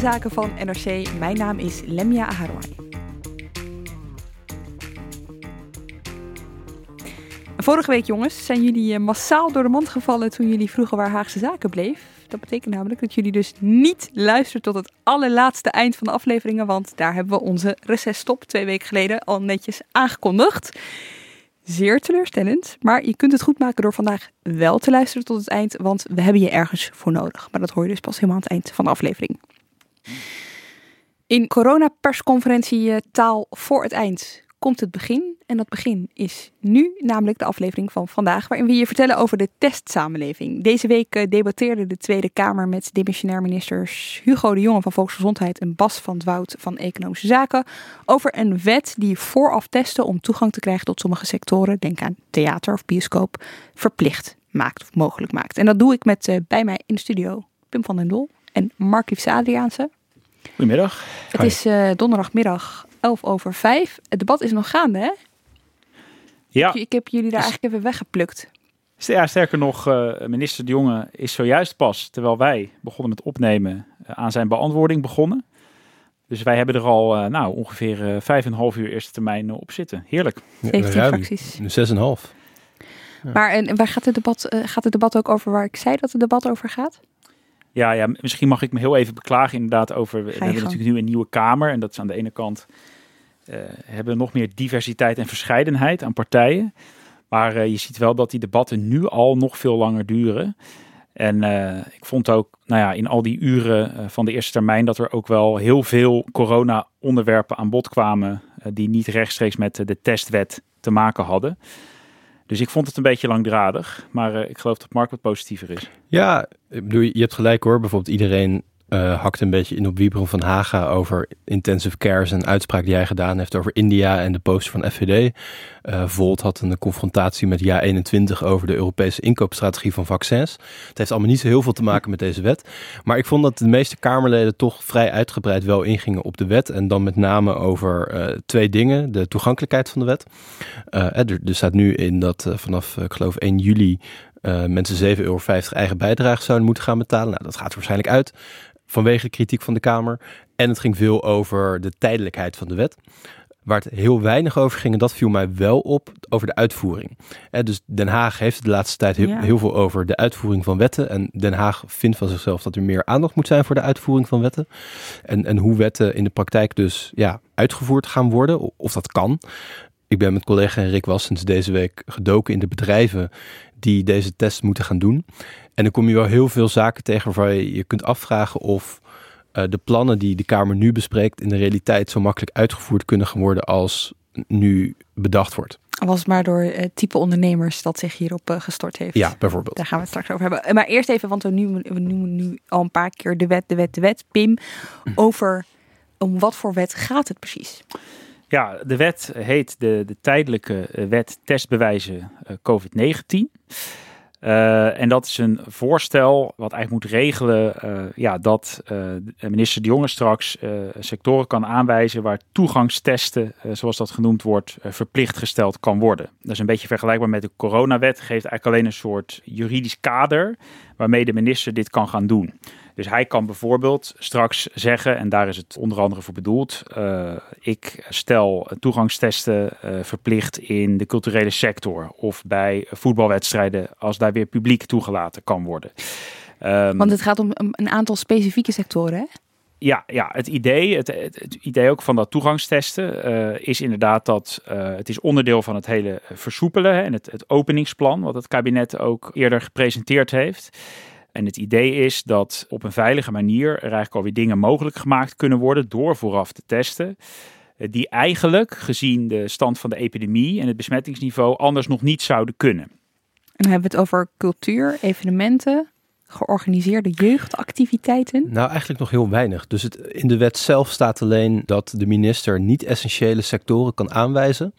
Zaken van NRC. Mijn naam is Lemia Aharwai. Vorige week, jongens, zijn jullie eh, massaal door de mand gevallen toen jullie vroegen waar Haagse Zaken bleef. Dat betekent namelijk dat jullie dus niet luisteren tot het allerlaatste eind van de afleveringen, want daar hebben we onze recesstop twee weken geleden al netjes aangekondigd. Zeer teleurstellend, maar je kunt het goed maken door vandaag wel te luisteren tot het eind, want we hebben je ergens voor nodig. Maar dat hoor je dus pas helemaal aan het eind van de aflevering. In coronapersconferentie eh, taal voor het eind komt het begin. En dat begin is nu, namelijk de aflevering van vandaag, waarin we je vertellen over de testsamenleving. Deze week eh, debatteerde de Tweede Kamer met demissionair ministers Hugo de Jonge van Volksgezondheid en Bas van Dwout van Economische Zaken over een wet die vooraf testen om toegang te krijgen tot sommige sectoren, denk aan theater of bioscoop, verplicht maakt of mogelijk maakt. En dat doe ik met uh, bij mij in de studio Pim van den Dol en Mark Adriaanse. Goedemiddag. Het is uh, donderdagmiddag 11 over 5. Het debat is nog gaande, hè? Ja. Ik heb jullie daar eigenlijk even weggeplukt. Ja, sterker nog, uh, minister De Jonge is zojuist pas, terwijl wij begonnen met opnemen, uh, aan zijn beantwoording begonnen. Dus wij hebben er al nou, ongeveer vijf en een half uur eerste termijn op zitten. Heerlijk. 17 ja, fracties. Zes en een half. Ja. Maar en, waar gaat het, debat, gaat het debat ook over waar ik zei dat het debat over gaat? Ja, ja, misschien mag ik me heel even beklagen inderdaad over... We hebben natuurlijk nu een nieuwe Kamer en dat is aan de ene kant... Uh, hebben nog meer diversiteit en verscheidenheid aan partijen. Maar uh, je ziet wel dat die debatten nu al nog veel langer duren. En uh, ik vond ook, nou ja, in al die uren van de eerste termijn... dat er ook wel heel veel corona-onderwerpen aan bod kwamen... die niet rechtstreeks met de testwet te maken hadden. Dus ik vond het een beetje langdradig. Maar uh, ik geloof dat Mark wat positiever is. Ja, bedoel, je hebt gelijk hoor. Bijvoorbeeld iedereen uh, hakt een beetje in op Wiebron van Haga over intensive care. Een uitspraak die hij gedaan heeft over India en de poster van FVD. Uh, Volt had een confrontatie met JA 21 over de Europese inkoopstrategie van vaccins. Het heeft allemaal niet zo heel veel te maken met deze wet. Maar ik vond dat de meeste Kamerleden toch vrij uitgebreid wel ingingen op de wet. En dan met name over uh, twee dingen. De toegankelijkheid van de wet. er, er staat nu in dat vanaf, ik geloof 1 juli... Uh, mensen 7,50 euro eigen bijdrage zouden moeten gaan betalen. Nou, dat gaat waarschijnlijk uit vanwege kritiek van de Kamer. En het ging veel over de tijdelijkheid van de wet. Waar het heel weinig over ging, en dat viel mij wel op, over de uitvoering. Eh, dus Den Haag heeft de laatste tijd heel, ja. heel, veel over de uitvoering van wetten. En Den Haag vindt van zichzelf dat er meer aandacht moet zijn voor de uitvoering van wetten. En, en hoe wetten in de praktijk dus ja, uitgevoerd gaan worden, of dat kan. Ik ben met collega Rick Wassens deze week gedoken in de bedrijven die deze test moeten gaan doen. En dan kom je wel heel veel zaken tegen waarvan je je kunt afvragen of uh, de plannen die de Kamer nu bespreekt in de realiteit zo makkelijk uitgevoerd kunnen gaan worden als nu bedacht wordt. Was het maar door uh, type ondernemers dat zich hierop uh, gestort heeft. Ja, bijvoorbeeld. Daar gaan we het straks over hebben. Maar eerst even, want we, nu, we noemen nu al een paar keer de wet, de wet, de wet. Pim, over om wat voor wet gaat het precies? Ja, de wet heet de, de tijdelijke wet testbewijzen uh, COVID-19. Uh, en dat is een voorstel wat eigenlijk moet regelen uh, ja, dat uh, minister De Jonge straks sectoren kan aanwijzen waar toegangstesten, zoals dat genoemd wordt, verplicht gesteld kan worden. Dat is een beetje vergelijkbaar met de coronawet, geeft eigenlijk alleen een soort juridisch kader waarmee de minister dit kan gaan doen. Dus hij kan bijvoorbeeld straks zeggen, en daar is het onder andere voor bedoeld, uh, ik stel toegangstesten uh, verplicht in de culturele sector of bij voetbalwedstrijden als daar weer publiek toegelaten kan worden. Um, Want het gaat om een aantal specifieke sectoren, hè? Ja, ja het, idee, het, idee ook van dat toegangstesten uh, is inderdaad dat uh, het is onderdeel van het hele versoepelen hè, en het, het openingsplan, wat het kabinet ook eerder gepresenteerd heeft. En het idee is dat op een veilige manier er eigenlijk alweer dingen mogelijk gemaakt kunnen worden door vooraf te testen. eh, Die eigenlijk, gezien de stand van de epidemie en het besmettingsniveau, anders nog niet zouden kunnen. En dan hebben we het over cultuur, evenementen, georganiseerde jeugdactiviteiten. Nou, eigenlijk nog heel weinig. Dus het, in de wet zelf staat alleen dat de minister niet essentiële sectoren kan aanwijzen.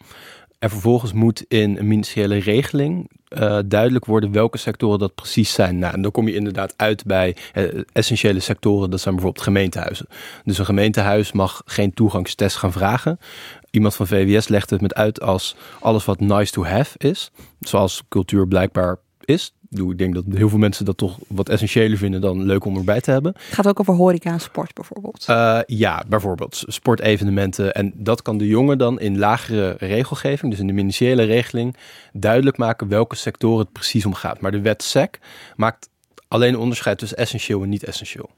En vervolgens moet in een ministeriële regeling eh, duidelijk worden welke sectoren dat precies zijn. Nou, en dan kom je inderdaad uit bij eh, essentiële sectoren, dat zijn bijvoorbeeld gemeentehuizen. Dus een gemeentehuis mag geen toegangstest gaan vragen. Iemand van VWS legt het met uit als alles wat nice to have is, zoals cultuur blijkbaar is. Ik denk dat heel veel mensen dat toch wat essentiëler vinden dan leuk om erbij te hebben. Het gaat ook over horeca en sport bijvoorbeeld. Uh, ja, bijvoorbeeld sportevenementen. En dat kan de jongen dan in lagere regelgeving, dus in de ministeriële regeling, duidelijk maken welke sectoren het precies om gaat. Maar de wet SEC maakt alleen onderscheid tussen essentieel en niet essentieel.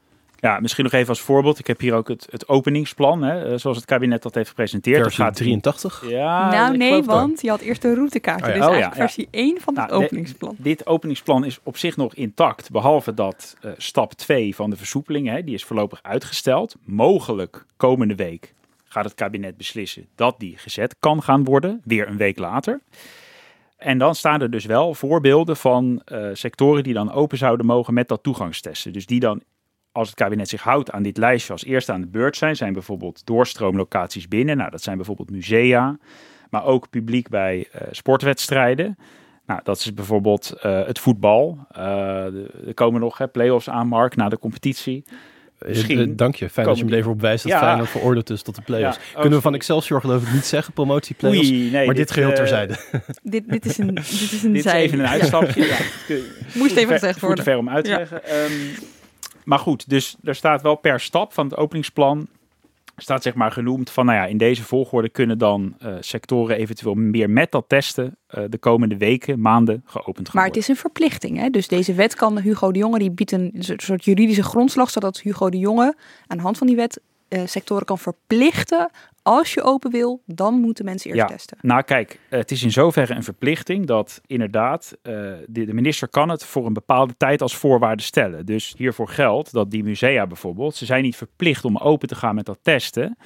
Ja, misschien nog even als voorbeeld. Ik heb hier ook het, het openingsplan, hè, zoals het kabinet dat heeft gepresenteerd. Versie dat gaat 83? Ja, nou nee, want je had eerst de routekaart. Oh, ja. Dus Oh, eigenlijk ja. versie 1 van het Nou, de- openingsplan. Dit openingsplan is op zich nog intact, behalve dat eh, stap 2 van de versoepeling, hè, die is voorlopig uitgesteld. Mogelijk komende week gaat het kabinet beslissen dat die gezet kan gaan worden, weer een week later. En dan staan er dus wel voorbeelden van eh, sectoren die dan open zouden mogen met dat toegangstesten. Dus die dan, als het kabinet zich houdt aan dit lijstje, als eerste aan de beurt zijn, zijn bijvoorbeeld doorstroomlocaties binnen. Nou, dat zijn bijvoorbeeld musea, maar ook publiek bij eh, sportwedstrijden. Nou, dat is bijvoorbeeld eh, het voetbal. Eh, de- er komen nog hè, play-offs aan, Mark, na de competitie. Misschien dank je. Fijn dat je me even op wijst dat Ja. Feyenoord veroordeeld is tot de play-offs. Ja, oh, Kunnen we van. Excelsior geloof ik niet zeggen, promotie play-offs. Oei, nee, maar dit, geheel eh, terzijde. Dit, dit is een, dit is een Dit is zij. even een uitstapje. Ja. Moest even gezegd voert te worden. ver om uit te Ja. leggen. Ehm, maar goed, dus er staat wel per stap van het openingsplan staat zeg maar genoemd van, nou ja, in deze volgorde kunnen dan eh, sectoren eventueel meer met dat testen eh, de komende weken, maanden geopend gaan Maar het is een verplichting. Hè? Dus deze wet kan Hugo de Jonge, die biedt een soort juridische grondslag, zodat Hugo de Jonge aan de hand van die wet eh, sectoren kan verplichten. Als je open wil, dan moeten mensen eerst Ja. testen. Nou kijk, het is in zoverre een verplichting dat inderdaad eh, de, de minister kan het voor een bepaalde tijd als voorwaarde stellen. Dus hiervoor geldt dat die musea bijvoorbeeld, ze zijn niet verplicht om open te gaan met dat testen.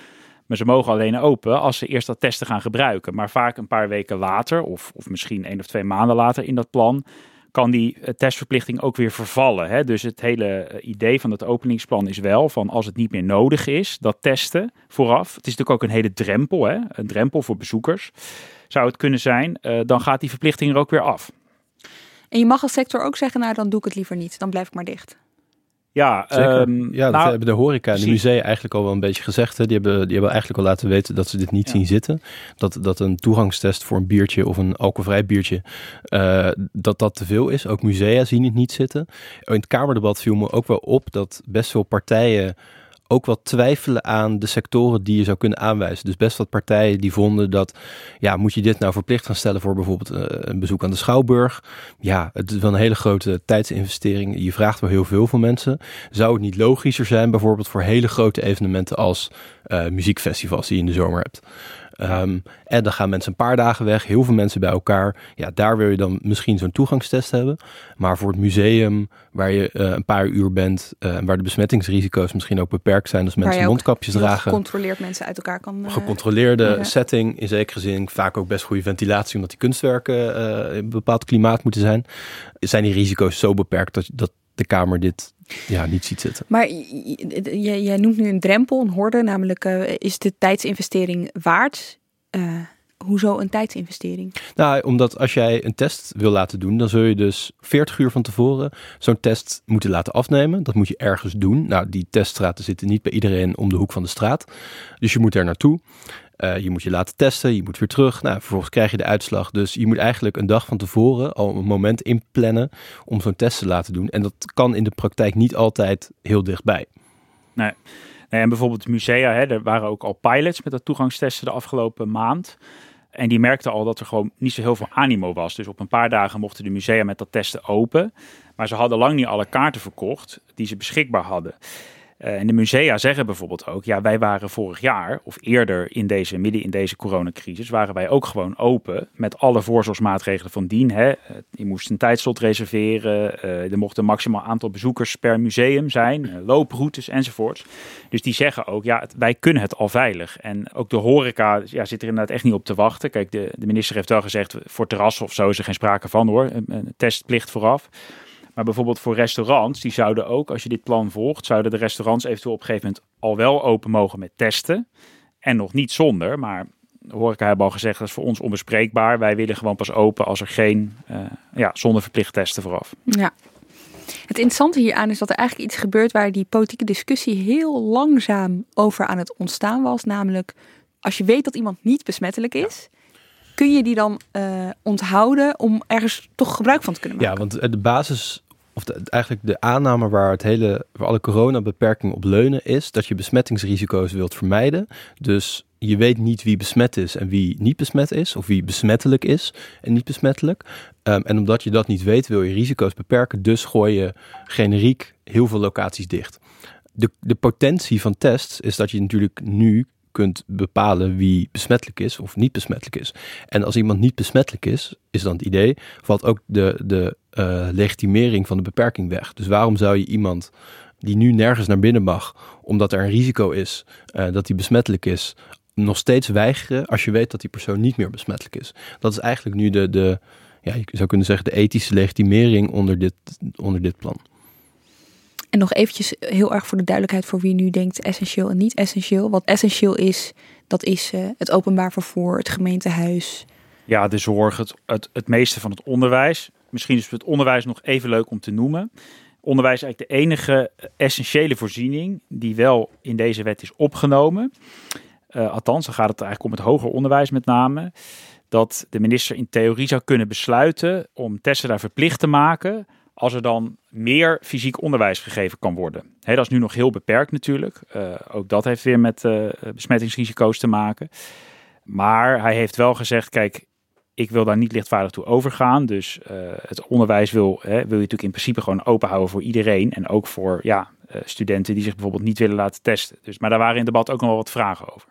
Maar ze mogen alleen open als ze eerst dat testen gaan gebruiken. Maar vaak een paar weken later, of, of misschien één of twee maanden later in dat plan, kan die eh, testverplichting ook weer vervallen. Hè? Dus het hele eh, idee van het openingsplan is wel van als het niet meer nodig is, dat testen vooraf. Het is natuurlijk ook een hele drempel, hè? een drempel voor bezoekers. Zou het kunnen zijn, eh, dan gaat die verplichting er ook weer af. En je mag als sector ook zeggen, nou dan doe ik het liever niet. Dan blijf ik maar dicht. Ja, ehm, ja, dat nou, hebben de horeca en de musea eigenlijk al wel een beetje gezegd. Hè. Die, hebben, die hebben eigenlijk al laten weten dat ze dit niet Ja. zien zitten. Dat, dat een toegangstest voor een biertje of een alcoholvrij biertje, eh, dat dat te veel is. Ook musea zien het niet zitten. In het Kamerdebat viel me ook wel op dat best veel partijen ook wel twijfelen aan de sectoren die je zou kunnen aanwijzen. Dus best wat partijen die vonden dat, ja, moet je dit nou verplicht gaan stellen voor bijvoorbeeld eh, een bezoek aan de Schouwburg? Ja, het is wel een hele grote tijdsinvestering. Je vraagt wel heel veel van mensen. Zou het niet logischer zijn bijvoorbeeld voor hele grote evenementen als eh, muziekfestivals die je in de zomer hebt? Ehm, en dan gaan mensen een paar dagen weg, heel veel mensen bij elkaar. Ja, daar wil je dan misschien zo'n toegangstest hebben. Maar voor het museum, waar je eh, een paar uur bent, eh, waar de besmettingsrisico's misschien ook beperkt zijn als Waar mensen mondkapjes dragen. gecontroleerd mensen uit elkaar kan... eh, Gecontroleerde ja. setting, in zekere zin vaak ook best goede ventilatie, omdat die kunstwerken in een bepaald klimaat moeten zijn. Zijn die risico's zo beperkt dat, dat de Kamer dit ja, niet ziet zitten? Maar jij noemt nu een drempel, een horde, namelijk eh, is de tijdsinvestering waard? Eh, hoezo een tijdsinvestering? Nou, omdat als jij een test wil laten doen, dan zul je dus 40 uur van tevoren zo'n test moeten laten afnemen. Dat moet je ergens doen. Nou, die teststraten zitten niet bij iedereen om de hoek van de straat. Dus je moet er naartoe. Eh, je moet je laten testen, je moet weer terug. Nou, vervolgens krijg je de uitslag. Dus je moet eigenlijk een dag van tevoren al een moment inplannen om zo'n test te laten doen. En dat kan in de praktijk niet altijd heel dichtbij. Nee, en bijvoorbeeld musea, hè, er waren ook al pilots met dat toegangstesten de afgelopen maand. En die merkten al dat er gewoon niet zo heel veel animo was. Dus op een paar dagen mochten de musea met dat testen open. Maar ze hadden lang niet alle kaarten verkocht die ze beschikbaar hadden. Uh, en de musea zeggen bijvoorbeeld ook, ja, wij waren vorig jaar of eerder in deze, midden in deze coronacrisis, waren wij ook gewoon open met alle voorzorgsmaatregelen van dien. Hè. Je moest een tijdslot reserveren, uh, er mocht een maximaal aantal bezoekers per museum zijn, looproutes enzovoorts. Dus die zeggen ook, ja, wij kunnen het al veilig. En ook de horeca ja, zit er inderdaad echt niet op te wachten. Kijk, de, de minister heeft wel gezegd, voor terrassen of zo is er geen sprake van hoor, een testplicht vooraf. Maar bijvoorbeeld voor restaurants, die zouden ook, als je dit plan volgt, zouden de restaurants eventueel op een gegeven moment al wel open mogen met testen. En nog niet zonder, maar hoor ik hebben al gezegd, dat is voor ons onbespreekbaar. Wij willen gewoon pas open als er geen, uh, ja, zonder verplicht testen vooraf. Ja. Het interessante hieraan is dat er eigenlijk iets gebeurt waar die politieke discussie heel langzaam over aan het ontstaan was. Namelijk, als je weet dat iemand niet besmettelijk is, kun je die dan uh, onthouden om ergens toch gebruik van te kunnen maken? Ja, want de basis of eigenlijk de aanname waar het hele, waar alle coronabeperkingen op leunen, is dat je besmettingsrisico's wilt vermijden. Dus je weet niet wie besmet is en wie niet besmet is, of wie besmettelijk is en niet besmettelijk. Um, en omdat je dat niet weet, wil je risico's beperken. Dus gooi je generiek heel veel locaties dicht. De, de potentie van tests is dat je natuurlijk nu kunt bepalen wie besmettelijk is of niet besmettelijk is. En als iemand niet besmettelijk is, is dan het idee, valt ook de, de uh, legitimering van de beperking weg. Dus waarom zou je iemand die nu nergens naar binnen mag, omdat er een risico is uh, dat hij besmettelijk is, nog steeds weigeren als je weet dat die persoon niet meer besmettelijk is? Dat is eigenlijk nu de, de ja, je zou kunnen zeggen, de ethische legitimering onder dit, onder dit plan. En nog eventjes heel erg voor de duidelijkheid voor wie nu denkt essentieel en niet essentieel. Wat essentieel is, dat is uh, het openbaar vervoer, het gemeentehuis. Ja, de zorg, het, het, het meeste van het onderwijs. Misschien is het onderwijs nog even leuk om te noemen. Onderwijs is eigenlijk de enige essentiële voorziening die wel in deze wet is opgenomen. Uh, althans, dan gaat het eigenlijk om het hoger onderwijs met name. Dat de minister in theorie zou kunnen besluiten om testen daar verplicht te maken als er dan meer fysiek onderwijs gegeven kan worden. Dat is nu nog heel beperkt natuurlijk. Uh, ook dat heeft weer met uh, besmettingsrisico's te maken. Maar hij heeft wel gezegd, kijk, ik wil daar niet lichtvaardig toe overgaan. Dus uh, het onderwijs wil, hè, wil je natuurlijk in principe gewoon open houden voor iedereen. En ook voor ja, studenten die zich bijvoorbeeld niet willen laten testen. Dus, maar daar waren in het debat ook nog wel wat vragen over.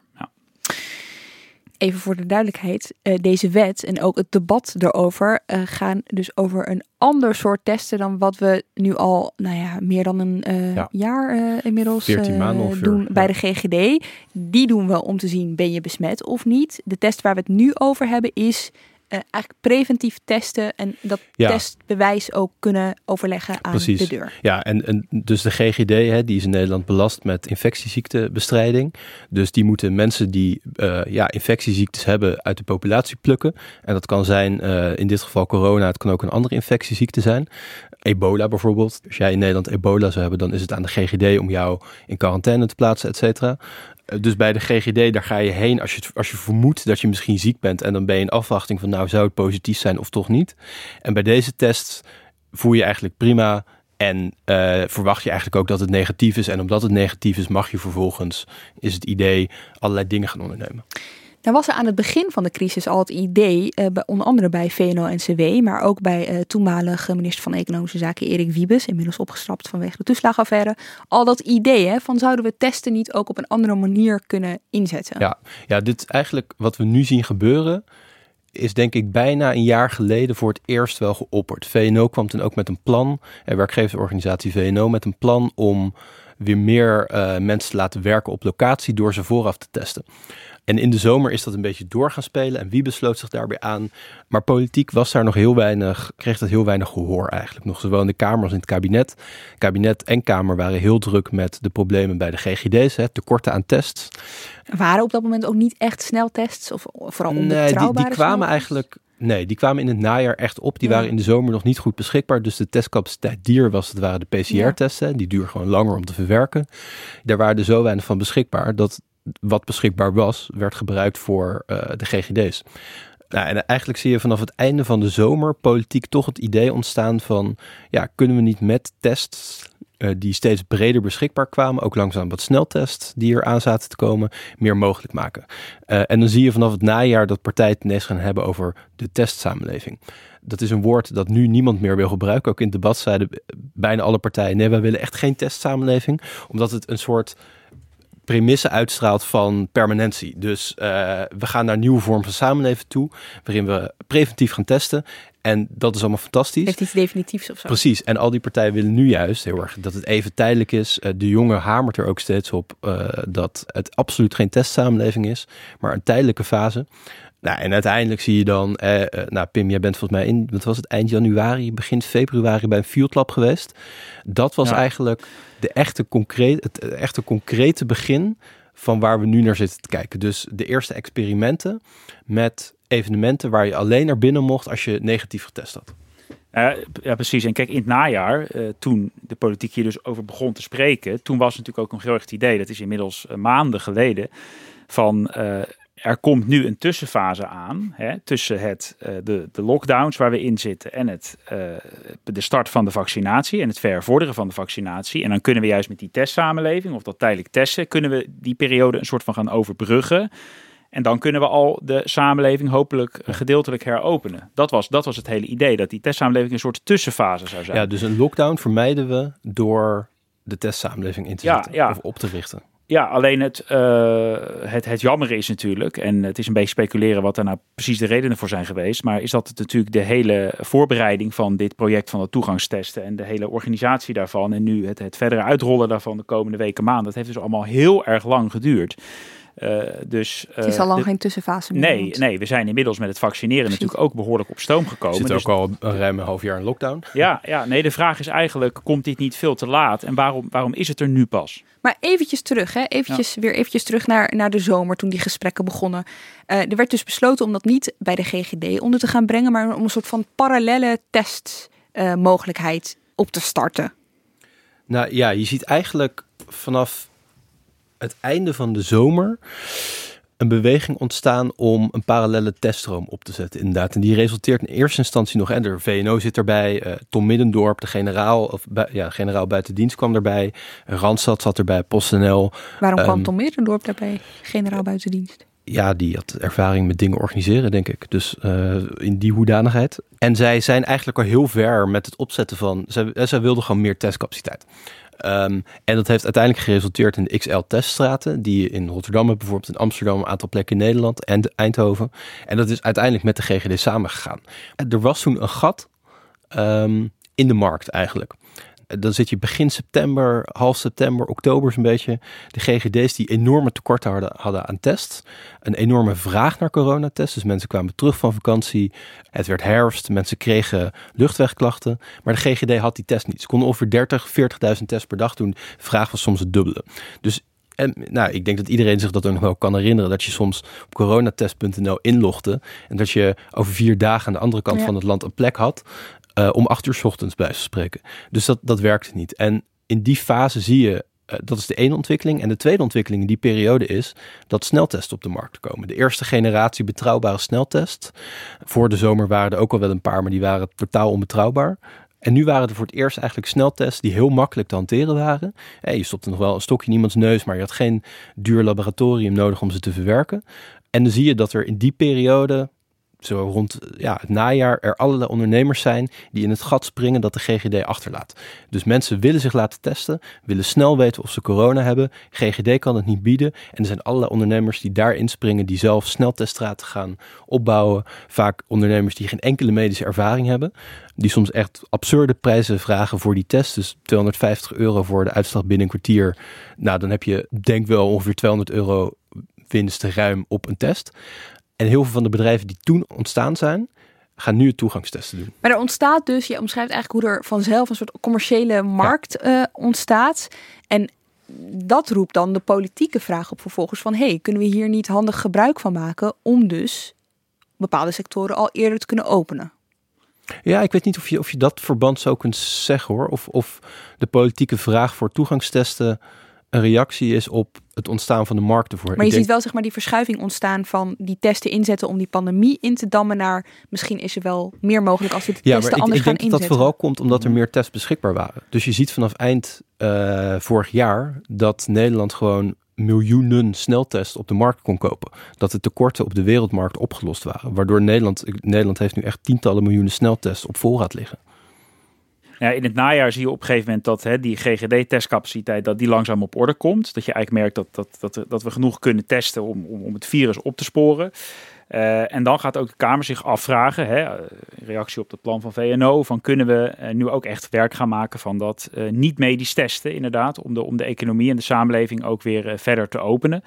Even voor de duidelijkheid, uh, deze wet en ook het debat erover uh, gaan dus over een ander soort testen dan wat we nu al, nou ja, meer dan een uh, ja. jaar inmiddels doen ja. bij de GGD. Die doen we om te zien, ben je besmet of niet. De test waar we het nu over hebben is uh, eigenlijk preventief testen en dat ja. testbewijs ook kunnen overleggen aan Precies. de deur. Ja, en, en dus de GGD hè, die is in Nederland belast met infectieziektebestrijding. Dus die moeten mensen die uh, ja, infectieziektes hebben uit de populatie plukken. En dat kan zijn uh, in dit geval corona, het kan ook een andere infectieziekte zijn. Ebola bijvoorbeeld. Als jij in Nederland ebola zou hebben, dan is het aan de GGD om jou in quarantaine te plaatsen, et cetera. Dus bij de GGD, daar ga je heen als je, als je vermoedt dat je misschien ziek bent. En dan ben je in afwachting van, nou, zou het positief zijn of toch niet? En bij deze test voel je eigenlijk prima. En uh, verwacht je eigenlijk ook dat het negatief is. En omdat het negatief is, mag je vervolgens, is het idee, allerlei dingen gaan ondernemen. Nou was er aan het begin van de crisis al het idee, bij, onder andere bij VNO-NCW, maar ook bij uh, toenmalige minister van Economische Zaken Erik Wiebes, inmiddels opgestapt vanwege de toeslagaffaire, al dat idee hè, van zouden we testen niet ook op een andere manier kunnen inzetten? Ja, ja dit eigenlijk wat we nu zien gebeuren, is denk ik bijna een jaar geleden voor het eerst wel geopperd. VNO kwam toen ook met een plan, en werkgeversorganisatie VNO, met een plan om weer meer uh, mensen te laten werken op locatie door ze vooraf te testen. En in de zomer is dat een beetje door gaan spelen en wie besloot zich daarbij aan. Maar politiek was daar nog heel weinig, kreeg dat heel weinig gehoor eigenlijk. Nog zowel in de Kamer als in het kabinet. Kabinet en Kamer waren heel druk met de problemen bij de GGD's, hè, tekorten aan tests. Waren op dat moment ook niet echt sneltests of vooral onbetrouwbare Nee, die, die kwamen eigenlijk Nee, die kwamen in het najaar echt op. Die ja. waren in de zomer nog niet goed beschikbaar. Dus de testcapaciteit die was, het waren de PCR-testen. Die duren gewoon langer om te verwerken. Daar waren er zo weinig van beschikbaar dat wat beschikbaar was, werd gebruikt voor uh, de GGD's. Nou, en eigenlijk zie je vanaf het einde van de zomer politiek toch het idee ontstaan van, ja, kunnen we niet met tests uh, die steeds breder beschikbaar kwamen, ook langzaam wat sneltests die er aan zaten te komen, meer mogelijk maken. Uh, en dan zie je vanaf het najaar dat partijen het ineens gaan hebben over de testsamenleving. Dat is een woord dat nu niemand meer wil gebruiken. Ook in het debat zeiden bijna alle partijen: nee, wij willen echt geen testsamenleving, omdat het een soort premisse uitstraalt van permanentie. Dus uh, we gaan naar een nieuwe vorm van samenleven toe, waarin we preventief gaan testen. En dat is allemaal fantastisch. Heeft iets definitiefs of zo. Precies. En al die partijen willen nu juist heel erg dat het even tijdelijk is. Uh, de jongen hamert er ook steeds op uh, dat het absoluut geen testsamenleving is, maar een tijdelijke fase. Nou, en uiteindelijk zie je dan, eh, eh, nou Pim, jij bent volgens mij in, wat was het, eind januari, begin februari bij een Field Lab geweest. Dat was ja. eigenlijk de echte, concreet, het echte concrete begin van waar we nu naar zitten te kijken. Dus de eerste experimenten met evenementen waar je alleen naar binnen mocht als je negatief getest had. Uh, ja, precies. En kijk, in het najaar, uh, toen de politiek hier dus over begon te spreken, toen was natuurlijk ook nog heel erg het idee, dat is inmiddels uh, maanden geleden, van er komt nu een tussenfase aan hè, tussen het, uh, de, de lockdowns waar we in zitten en het, uh, de start van de vaccinatie en het vervorderen van de vaccinatie. En dan kunnen we juist met die testsamenleving of dat tijdelijk testen, kunnen we die periode een soort van gaan overbruggen. En dan kunnen we al de samenleving hopelijk gedeeltelijk heropenen. Dat was, dat was het hele idee, dat die testsamenleving een soort tussenfase zou zijn. Ja, dus een lockdown vermijden we door de testsamenleving in te zetten ja, ja. of op te richten. Ja, alleen het, uh, het, het jammer is natuurlijk, en het is een beetje speculeren wat daar nou precies de redenen voor zijn geweest, maar is dat het natuurlijk de hele voorbereiding van dit project van de toegangstesten en de hele organisatie daarvan en nu het, het verdere uitrollen daarvan de komende weken, maanden, dat heeft dus allemaal heel erg lang geduurd. Uh, dus, uh, het is al lang geen tussenfase meer. Nee, nee, we zijn inmiddels met het vaccineren Precies. natuurlijk ook behoorlijk op stoom gekomen. Zit dus, ook al een ruim een half jaar in lockdown. Ja, ja, nee, de vraag is eigenlijk, komt dit niet veel te laat? En waarom, waarom is het er nu pas? Maar eventjes terug, hè? Eventjes, ja. weer eventjes terug naar, naar de zomer toen die gesprekken begonnen. Uh, er werd dus besloten om dat niet bij de GGD onder te gaan brengen, maar om een soort van parallele testmogelijkheid op te starten. Nou ja, je ziet eigenlijk vanaf het einde van de zomer een beweging ontstaan om een parallele teststroom op te zetten, inderdaad. En die resulteert in eerste instantie nog, en de VNO zit erbij, uh, Tom Middendorp, de generaal, of ja, generaal buitendienst kwam erbij, Randstad zat erbij, PostNL. Waarom um, kwam Tom Middendorp daarbij, generaal buitendienst? Ja, die had ervaring met dingen organiseren, denk ik. Dus uh, in die hoedanigheid. En zij zijn eigenlijk al heel ver met het opzetten van. Zij, zij wilden gewoon meer testcapaciteit. Um, en dat heeft uiteindelijk geresulteerd in de XL-teststraten, die je in Rotterdam hebt, bijvoorbeeld in Amsterdam, een aantal plekken in Nederland en Eindhoven. En dat is uiteindelijk met de GGD samengegaan. Er was toen een gat um, in de markt eigenlijk dan zit je begin september, half september, oktober een beetje. De GGD's die enorme tekorten hadden, hadden aan tests. Een enorme vraag naar coronatests. Dus mensen kwamen terug van vakantie. Het werd herfst. Mensen kregen luchtwegklachten. Maar de GGD had die test niet. Ze konden ongeveer 30, 40.000 tests per dag doen. De vraag was soms het dubbele. Dus en nou, ik denk dat iedereen zich dat ook nog wel kan herinneren. Dat je soms op coronatest.nl inlogde. En dat je over vier dagen aan de andere kant ja. van het land een plek had. Uh, om acht uur s ochtends bij te spreken. Dus dat, dat werkte niet. En in die fase zie je, uh, dat is de ene ontwikkeling. En de tweede ontwikkeling in die periode is dat sneltests op de markt komen. De eerste generatie betrouwbare sneltest. Voor de zomer waren er ook al wel een paar, maar die waren totaal onbetrouwbaar. En nu waren er voor het eerst eigenlijk sneltests die heel makkelijk te hanteren waren. Je stopte nog wel een stokje in iemands neus, maar je had geen duur laboratorium nodig om ze te verwerken. En dan zie je dat er in die periode zo rond ja, het najaar er allerlei ondernemers zijn die in het gat springen dat de GGD achterlaat. Dus mensen willen zich laten testen, willen snel weten of ze corona hebben. GGD kan het niet bieden. En er zijn allerlei ondernemers die daarin springen, die zelf snelteststraten gaan opbouwen. Vaak ondernemers die geen enkele medische ervaring hebben. Die soms echt absurde prijzen vragen voor die test. Dus 250 euro voor de uitslag binnen een kwartier. Nou, dan heb je denk wel ongeveer 200 euro winst ruim op een test. En heel veel van de bedrijven die toen ontstaan zijn, gaan nu het toegangstesten doen. Maar er ontstaat dus, je omschrijft eigenlijk hoe er vanzelf een soort commerciële markt ja. uh, ontstaat. En dat roept dan de politieke vraag op vervolgens van... hey, kunnen we hier niet handig gebruik van maken om dus bepaalde sectoren al eerder te kunnen openen? Ja, ik weet niet of je, of je dat verband zo kunt zeggen hoor. Of, of de politieke vraag voor toegangstesten een reactie is op het ontstaan van de markt ervoor. Maar je ziet wel zeg maar die verschuiving ontstaan van die testen inzetten om die pandemie in te dammen naar misschien is er wel meer mogelijk als we de ja, testen maar ik, anders ik gaan denk dat inzetten. dat vooral komt omdat er meer tests beschikbaar waren. Dus je ziet vanaf eind eh, vorig jaar dat Nederland gewoon miljoenen sneltests op de markt kon kopen. Dat de tekorten op de wereldmarkt opgelost waren. Waardoor Nederland, Nederland heeft nu echt tientallen miljoenen sneltests op voorraad liggen. Ja, in het najaar zie je op een gegeven moment dat hè, die GGD-testcapaciteit dat die langzaam op orde komt. Dat je eigenlijk merkt dat, dat, dat, dat we genoeg kunnen testen om, om, om het virus op te sporen. Uh, en dan gaat ook de Kamer zich afvragen, hè, in reactie op het plan van VNO, van kunnen we uh, nu ook echt werk gaan maken van dat uh, niet-medisch testen, inderdaad, om de, om de economie en de samenleving ook weer verder te openen.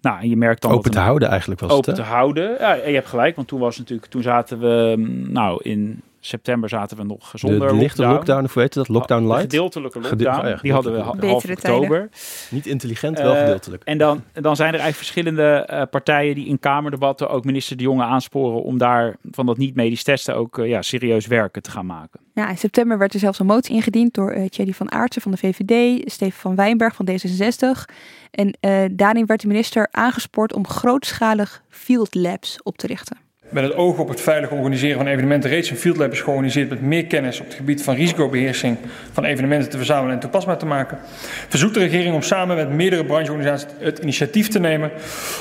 Nou, en je merkt dan open te houden eigenlijk was open het, te houden. Ja, je hebt gelijk, want toen was natuurlijk, toen zaten we, nou, in september zaten we nog zonder de, de lichte lockdown. lockdown, of hoe heet dat? Lockdown De light? gedeeltelijke lockdown, Gede- oh ja, die hadden we ha- half tijden. oktober. Niet intelligent, wel Eh, gedeeltelijk. En dan, dan zijn er eigenlijk verschillende eh, partijen die in Kamerdebatten ook minister De Jonge aansporen om daar van dat niet-medisch testen ook eh, ja, serieus werken te gaan maken. Ja, in september werd er zelfs een motie ingediend door eh Thierry van Aartsen van de VVD, Steven van Wijnberg van D66. En eh, daarin werd de minister aangespoord om grootschalig field labs op te richten. Met het oog op het veilig organiseren van evenementen reeds een field lab is georganiseerd met meer kennis op het gebied van risicobeheersing van evenementen te verzamelen en toepasbaar te maken. Verzoekt de regering om samen met meerdere brancheorganisaties het initiatief te nemen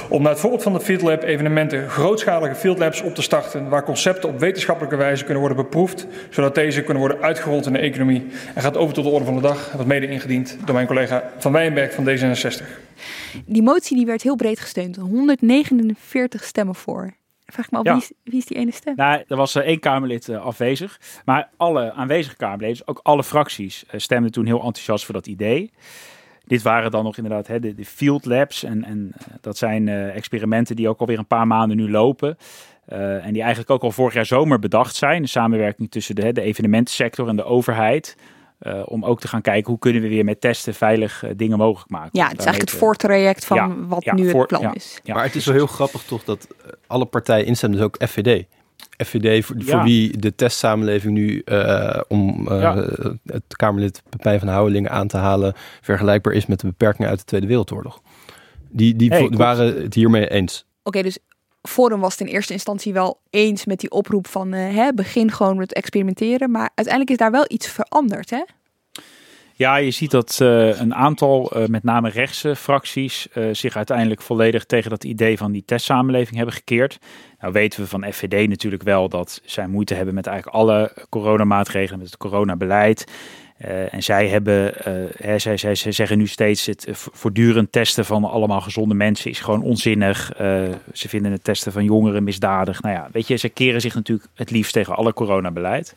om naar het voorbeeld van de field lab evenementen grootschalige field labs op te starten waar concepten op wetenschappelijke wijze kunnen worden beproefd, zodat deze kunnen worden uitgerold in de economie. En gaat over tot de orde van de dag, wordt mede ingediend door mijn collega Van Wijnberg van D66. Die motie die werd heel breed gesteund, 149 stemmen voor. Vraag ik me af, Ja. wie, is, wie is die ene stem? Nou, er was eh, één Kamerlid eh, afwezig, maar alle aanwezige Kamerleden, dus ook alle fracties, eh, stemden toen heel enthousiast voor dat idee. Dit waren dan nog inderdaad hè, de, de field labs en, en dat zijn experimenten die ook alweer een paar maanden nu lopen. En die eigenlijk ook al vorig jaar zomer bedacht zijn. De samenwerking tussen de, de evenementensector en de overheid. Eh, om ook te gaan kijken hoe kunnen we weer met testen veilig eh, dingen mogelijk maken. Ja, het is eigenlijk het voortraject van ja, wat ja, nu het plan ja. is. ja, maar het is wel heel grappig toch dat eh, alle partijen instemmen, dus ook FVD. FVD, voor, wie de testsamenleving nu, eh, om eh, Ja. het Kamerlid Pepijn van Houwelingen aan te halen, vergelijkbaar is met de beperkingen uit de Tweede Wereldoorlog. Die, die waren het hiermee eens. Oké, dus Forum was het in eerste instantie wel eens met die oproep van eh, hè, begin gewoon met experimenteren. Maar uiteindelijk is daar wel iets veranderd, hè? Ja, je ziet dat eh, een aantal, eh, met name rechtse fracties, zich uiteindelijk volledig tegen dat idee van die testsamenleving hebben gekeerd. Nou weten we van FVD natuurlijk wel dat zij moeite hebben met eigenlijk alle coronamaatregelen, met het coronabeleid. Eh, en zij hebben, eh, zij, zij, zij zeggen nu steeds het voortdurend testen van allemaal gezonde mensen is gewoon onzinnig. Eh, ze vinden het testen van jongeren misdadig. Nou ja, weet je, ze keren zich natuurlijk het liefst tegen alle coronabeleid.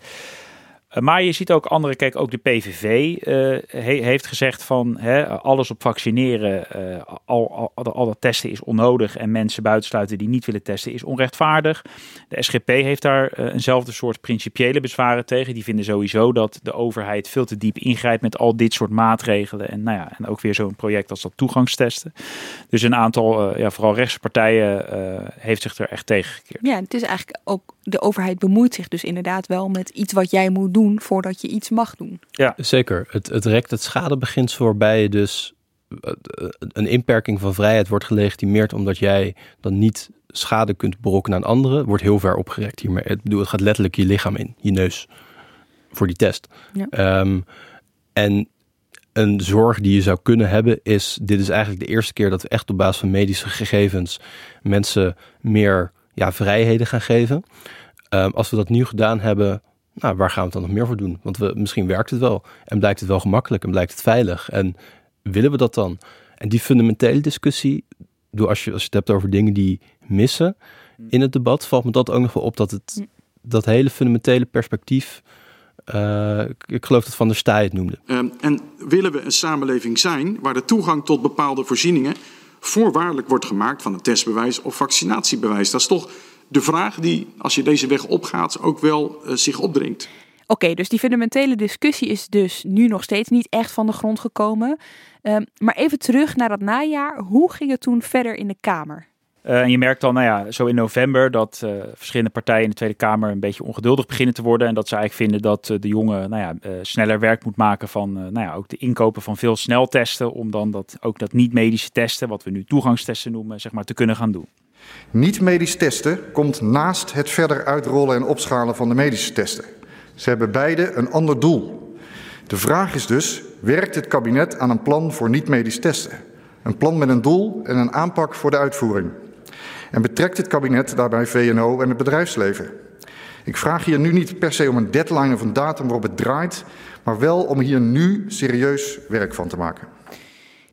Eh, Maar je ziet ook andere, kijk, ook de PVV eh, he- heeft gezegd van hè, alles op vaccineren, eh, al, al, al dat testen is onnodig en mensen buitensluiten die niet willen testen is onrechtvaardig. De SGP heeft daar eenzelfde soort principiële bezwaren tegen. Die vinden sowieso dat de overheid veel te diep ingrijpt met al dit soort maatregelen en, nou ja, en ook weer zo'n project als dat toegangstesten. Dus een aantal, ja, vooral rechtse partijen, heeft zich er echt tegen gekeerd. Ja, het is eigenlijk ook, de overheid bemoeit zich dus inderdaad wel met iets wat jij moet doen voordat je iets mag doen. Zeker. Het, het rekt het schadebeginsel waarbij je dus eh, een inperking van vrijheid wordt gelegitimeerd omdat jij dan niet schade kunt berokkenen aan anderen, wordt heel ver opgerekt hiermee. Ik bedoel, het gaat letterlijk je lichaam in, je neus, voor die test. Ja. Ehm, en een zorg die je zou kunnen hebben is, dit is eigenlijk de eerste keer dat we echt op basis van medische gegevens mensen meer ja, vrijheden gaan geven. Ehm, als we dat nu gedaan hebben, nou, waar gaan we het dan nog meer voor doen? Want we, misschien werkt het wel en blijkt het wel gemakkelijk en blijkt het veilig. En willen we dat dan? En die fundamentele discussie, als je, als je het hebt over dingen die missen in het debat, valt me dat ook nog wel op dat het dat hele fundamentele perspectief, eh, ik- ik geloof dat Van der Staaij het noemde. Um, en willen we een samenleving zijn waar de toegang tot bepaalde voorzieningen voorwaardelijk wordt gemaakt van een testbewijs of vaccinatiebewijs? Dat is toch de vraag die, als je deze weg opgaat, ook wel uh, zich opdringt. Oké, dus die fundamentele discussie is dus nu nog steeds niet echt van de grond gekomen. Um, maar even terug naar dat najaar. Hoe ging het toen verder in de Kamer? Uh, en je merkt dan, nou ja, zo in november dat uh, verschillende partijen in de Tweede Kamer een beetje ongeduldig beginnen te worden. En dat ze eigenlijk vinden dat uh, de jongen nou ja, sneller werk moet maken van nou ja, ook de inkopen van veel sneltesten. Om dan dat, ook dat niet-medische testen, wat we nu toegangstesten noemen, zeg maar, te kunnen gaan doen. Niet-medisch testen komt naast het verder uitrollen en opschalen van de medische testen. Ze hebben beide een ander doel. De vraag is dus, werkt het kabinet aan een plan voor niet-medisch testen? Een plan met een doel en een aanpak voor de uitvoering. En betrekt het kabinet daarbij VNO en het bedrijfsleven? Ik vraag hier nu niet per se om een deadline of een datum waarop het draait, maar wel om hier nu serieus werk van te maken.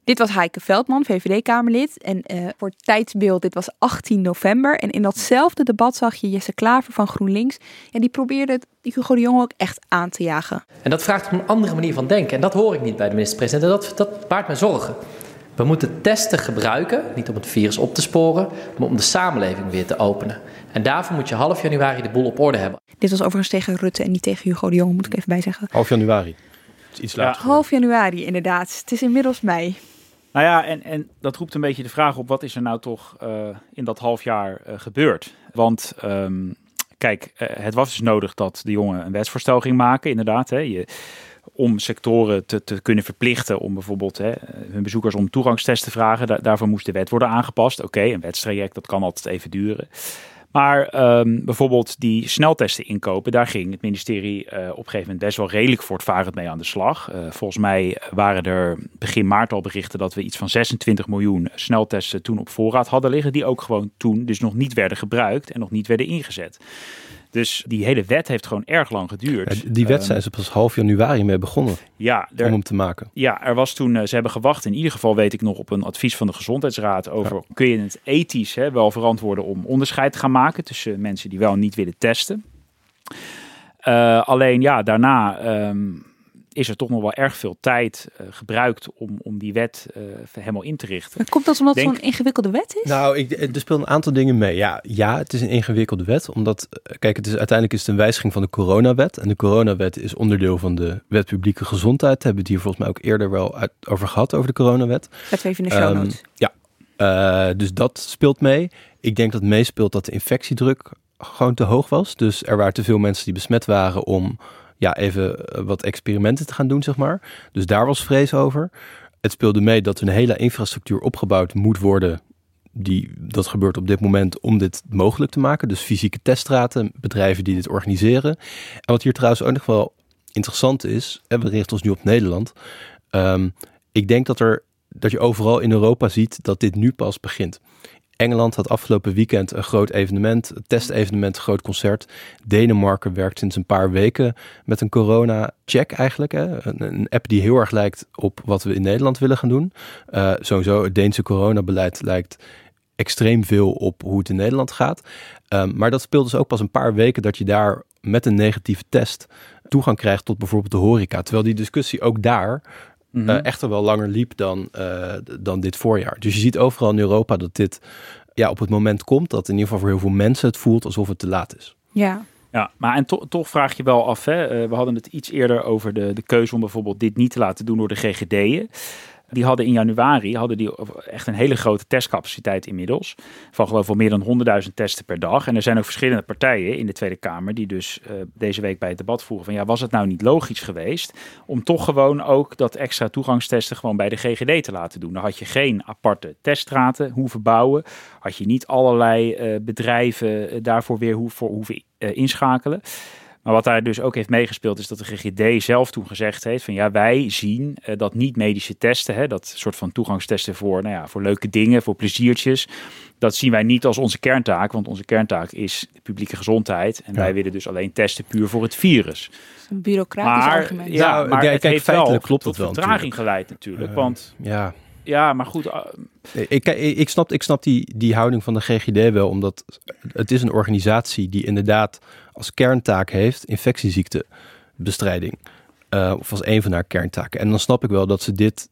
Dit was Heike Veldman, VVD-Kamerlid. En uh, voor tijdsbeeld, dit was 18 november. En in datzelfde debat zag je Jesse Klaver van GroenLinks. En die probeerde die Hugo de Jong ook echt aan te jagen. En dat vraagt om een andere manier van denken. En dat hoor ik niet bij de minister-president. En dat, dat baart me zorgen. We moeten testen gebruiken, niet om het virus op te sporen, maar om de samenleving weer te openen. En daarvoor moet je half januari de boel op orde hebben. Dit was overigens tegen Rutte en niet tegen Hugo de Jong, moet ik even bijzeggen. Half januari. Iets later. Ja. Half januari, inderdaad. Het is inmiddels mei. Nou ja, en, en dat roept een beetje de vraag op: wat is er nou toch uh, in dat half jaar uh, gebeurd? Want um, kijk, uh, het was dus nodig dat de jongen een wetsvoorstel ging maken, inderdaad. Hè. Je, om sectoren te, te kunnen verplichten om bijvoorbeeld hè, hun bezoekers om toegangstest te vragen. Da daarvoor moest de wet worden aangepast. Oké, een wetstraject, dat kan altijd even duren. Maar um, bijvoorbeeld die sneltesten inkopen, daar ging het ministerie uh, op een gegeven moment best wel redelijk voortvarend mee aan de slag. Uh, volgens mij waren er begin maart al berichten dat we iets van 26 miljoen sneltesten toen op voorraad hadden liggen, die ook gewoon toen dus nog niet werden gebruikt en nog niet werden ingezet. Dus die hele wet heeft gewoon erg lang geduurd. Ja, die wet zijn ze pas half januari mee begonnen ja, er, om hem te maken. Ja, er was toen, ze hebben gewacht. In ieder geval weet ik nog op een advies van de Gezondheidsraad over ja. kun je het ethisch hè, wel verantwoorden om onderscheid te gaan maken tussen mensen die wel niet willen testen. Uh, alleen ja, daarna um, is er toch nog wel erg veel tijd uh, gebruikt om, om die wet uh, helemaal in te richten. Maar komt dat omdat het zo'n ingewikkelde wet is? Nou, ik, er spelen een aantal dingen mee. Ja, ja, het is een ingewikkelde wet. Omdat, kijk, het is, uiteindelijk is het een wijziging van de coronawet. En de coronawet is onderdeel van de wet publieke gezondheid. Daar hebben we het hier volgens mij ook eerder wel uit, over gehad, over de coronawet. Zet even in de show notes. Um, ja, uh, dus dat speelt mee. Ik denk dat meespeelt dat de infectiedruk gewoon te hoog was. Dus er waren te veel mensen die besmet waren om ja, even wat experimenten te gaan doen, zeg maar. Dus daar was vrees over. Het speelde mee dat een hele infrastructuur opgebouwd moet worden. Die, dat gebeurt op dit moment om dit mogelijk te maken. Dus fysieke teststraten, bedrijven die dit organiseren. En wat hier trouwens ook nog wel interessant is, en we richten ons nu op Nederland. Um, ik denk dat, er, dat je overal in Europa ziet dat dit nu pas begint. Engeland had afgelopen weekend een groot evenement, een testevenement, een groot concert. Denemarken werkt sinds een paar weken met een corona-check eigenlijk. Hè? Een, een, app die heel erg lijkt op wat we in Nederland willen gaan doen. Uh, sowieso, het Deense coronabeleid lijkt extreem veel op hoe het in Nederland gaat. Um, maar dat speelt dus ook pas een paar weken dat je daar met een negatieve test toegang krijgt tot bijvoorbeeld de horeca. Terwijl die discussie ook daar Mm -hmm. uh, echter wel langer liep dan, uh, dan dit voorjaar. Dus je ziet overal in Europa dat dit ja, op het moment komt dat in ieder geval voor heel veel mensen het voelt alsof het te laat is. Ja. Ja, maar en to toch vraag je wel af, hè? Uh, we hadden het iets eerder over de, de keuze om bijvoorbeeld dit niet te laten doen door de GGD'en. Die hadden in januari hadden die echt een hele grote testcapaciteit inmiddels. Van geloof ik meer dan 100.000 testen per dag. En er zijn ook verschillende partijen in de Tweede Kamer die dus uh, deze week bij het debat voeren van ja, was het nou niet logisch geweest om toch gewoon ook dat extra toegangstesten gewoon bij de GGD te laten doen. Dan had je geen aparte teststraten hoeven bouwen. Had je niet allerlei uh, bedrijven daarvoor weer hoeven, hoeven inschakelen. Maar wat daar dus ook heeft meegespeeld is dat de GGD zelf toen gezegd heeft van ja, wij zien uh, dat niet-medische testen, hè, dat soort van toegangstesten voor, nou ja, voor leuke dingen, voor pleziertjes, dat zien wij niet als onze kerntaak, want onze kerntaak is de publieke gezondheid en ja. wij willen dus alleen testen puur voor het virus. Een bureaucratisch maar, argument. Ja, Nou, maar kijk, het kijk, heeft feitelijk wel klopt het tot wel vertraging natuurlijk. geleid natuurlijk, Uh, want Ja, ja, maar goed, uh, ik, ik, ik snap, ik snap die, die houding van de GGD wel, omdat het is een organisatie die inderdaad als kerntaak heeft infectieziektebestrijding. Uh, of als een van haar kerntaken. En dan snap ik wel dat ze dit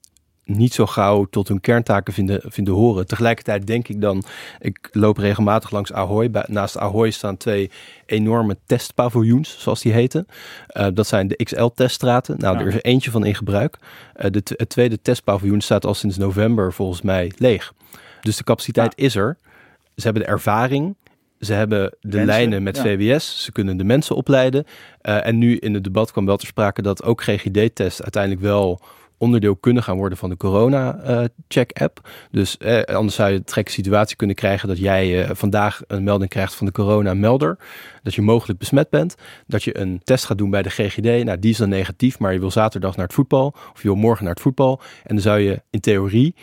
niet zo gauw tot hun kerntaken vinden, vinden horen. Tegelijkertijd denk ik dan, ik loop regelmatig langs Ahoy. Bij, naast Ahoy staan twee enorme testpaviljoens, zoals die heten. Uh, dat zijn de XL-teststraten. Nou, Ja. er is er eentje van in gebruik. Uh, de, het tweede testpaviljoen staat al sinds november volgens mij leeg. Dus de capaciteit is er. Ze hebben de ervaring. Ze hebben de Mensen, lijnen met ja. VWS. Ze kunnen de mensen opleiden. Eh, en nu in het debat kwam wel ter sprake dat ook GGD-tests uiteindelijk wel onderdeel kunnen gaan worden van de corona-check-app. dus eh, anders zou je een gekke situatie kunnen krijgen dat jij eh, vandaag een melding krijgt van de corona-melder. Dat je mogelijk besmet bent. Dat je een test gaat doen bij de GGD. Nou, die is dan negatief, maar je wil zaterdag naar het voetbal. Of je wil morgen naar het voetbal. En dan zou je in theorie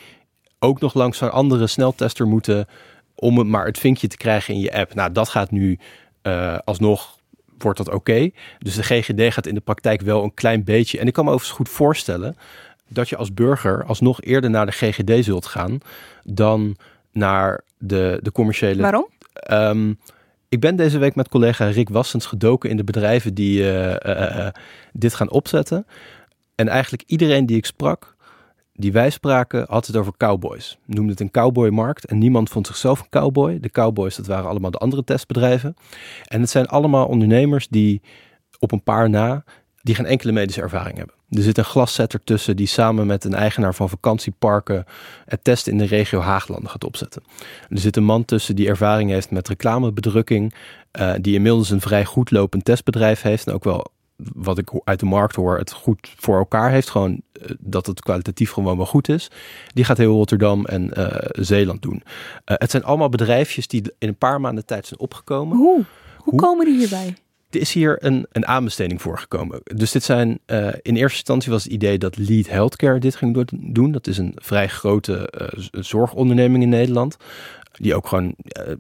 ook nog langs een andere sneltester moeten om het maar het vinkje te krijgen in je app. Nou, dat gaat nu eh, alsnog wordt dat oké. Dus de GGD gaat in de praktijk wel een klein beetje. En ik kan me overigens goed voorstellen dat je als burger alsnog eerder naar de GGD zult gaan dan naar de, de commerciële. Waarom? Ehm, ik ben deze week met collega Rick Wassens gedoken in de bedrijven die eh, eh, eh, dit gaan opzetten. En eigenlijk iedereen die ik sprak, die wij spraken, had het over cowboys. Noemde het een cowboymarkt en niemand vond zichzelf een cowboy. De cowboys, dat waren allemaal de andere testbedrijven. En het zijn allemaal ondernemers die op een paar na, die geen enkele medische ervaring hebben. Er zit een glaszetter tussen die samen met een eigenaar van vakantieparken het testen in de regio Haaglanden gaat opzetten. Er zit een man tussen die ervaring heeft met reclamebedrukking, eh, die inmiddels een vrij goed lopend testbedrijf heeft en ook wel wat ik uit de markt hoor, het goed voor elkaar heeft. Gewoon eh, dat het kwalitatief gewoon wel goed is. Die gaat heel Rotterdam en eh, Zeeland doen. Het zijn allemaal bedrijfjes die in een paar maanden tijd zijn opgekomen. Hoe? Hoe, Hoe? komen die hierbij? Is hier een, een aanbesteding voorgekomen. Dus dit zijn, eh, in eerste instantie was het idee dat Lead Healthcare dit ging do- doen. Dat is een vrij grote eh, zorgonderneming in Nederland. Die ook gewoon, eh,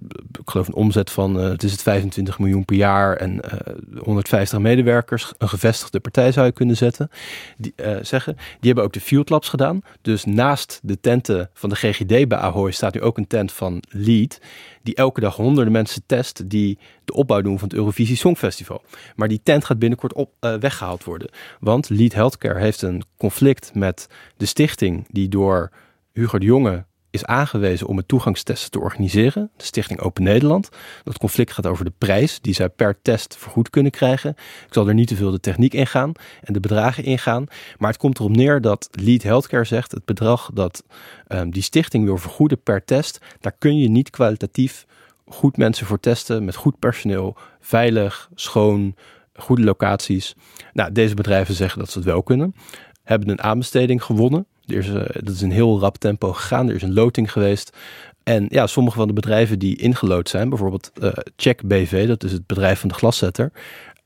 ik geloof een omzet van, eh, het is het 25 miljoen per jaar en eh 150 medewerkers, een gevestigde partij zou je kunnen zetten, die, eh, zeggen. Die hebben ook de Field Labs gedaan. Dus naast de tenten van de GGD bij Ahoy staat nu ook een tent van Lead, die elke dag honderden mensen test die de opbouw doen van het Eurovisie Songfestival. Maar die tent gaat binnenkort op, eh, weggehaald worden. Want Lead Healthcare heeft een conflict met de stichting die door Hugo de Jonge is aangewezen om het toegangstesten te organiseren. De stichting Open Nederland. Dat conflict gaat over de prijs die zij per test vergoed kunnen krijgen. Ik zal er niet te veel de techniek ingaan en de bedragen ingaan. Maar het komt erop neer dat Lead Healthcare zegt... het bedrag dat ehm, die stichting wil vergoeden per test... daar kun je niet kwalitatief goed mensen voor testen... met goed personeel, veilig, schoon, goede locaties. Nou, deze bedrijven zeggen dat ze het wel kunnen. Hebben een aanbesteding gewonnen. Er is, eh, dat is een heel rap tempo gegaan. Er is een loting geweest. En ja, sommige van de bedrijven die ingelood zijn, bijvoorbeeld eh, Check BV, dat is het bedrijf van de glaszetter,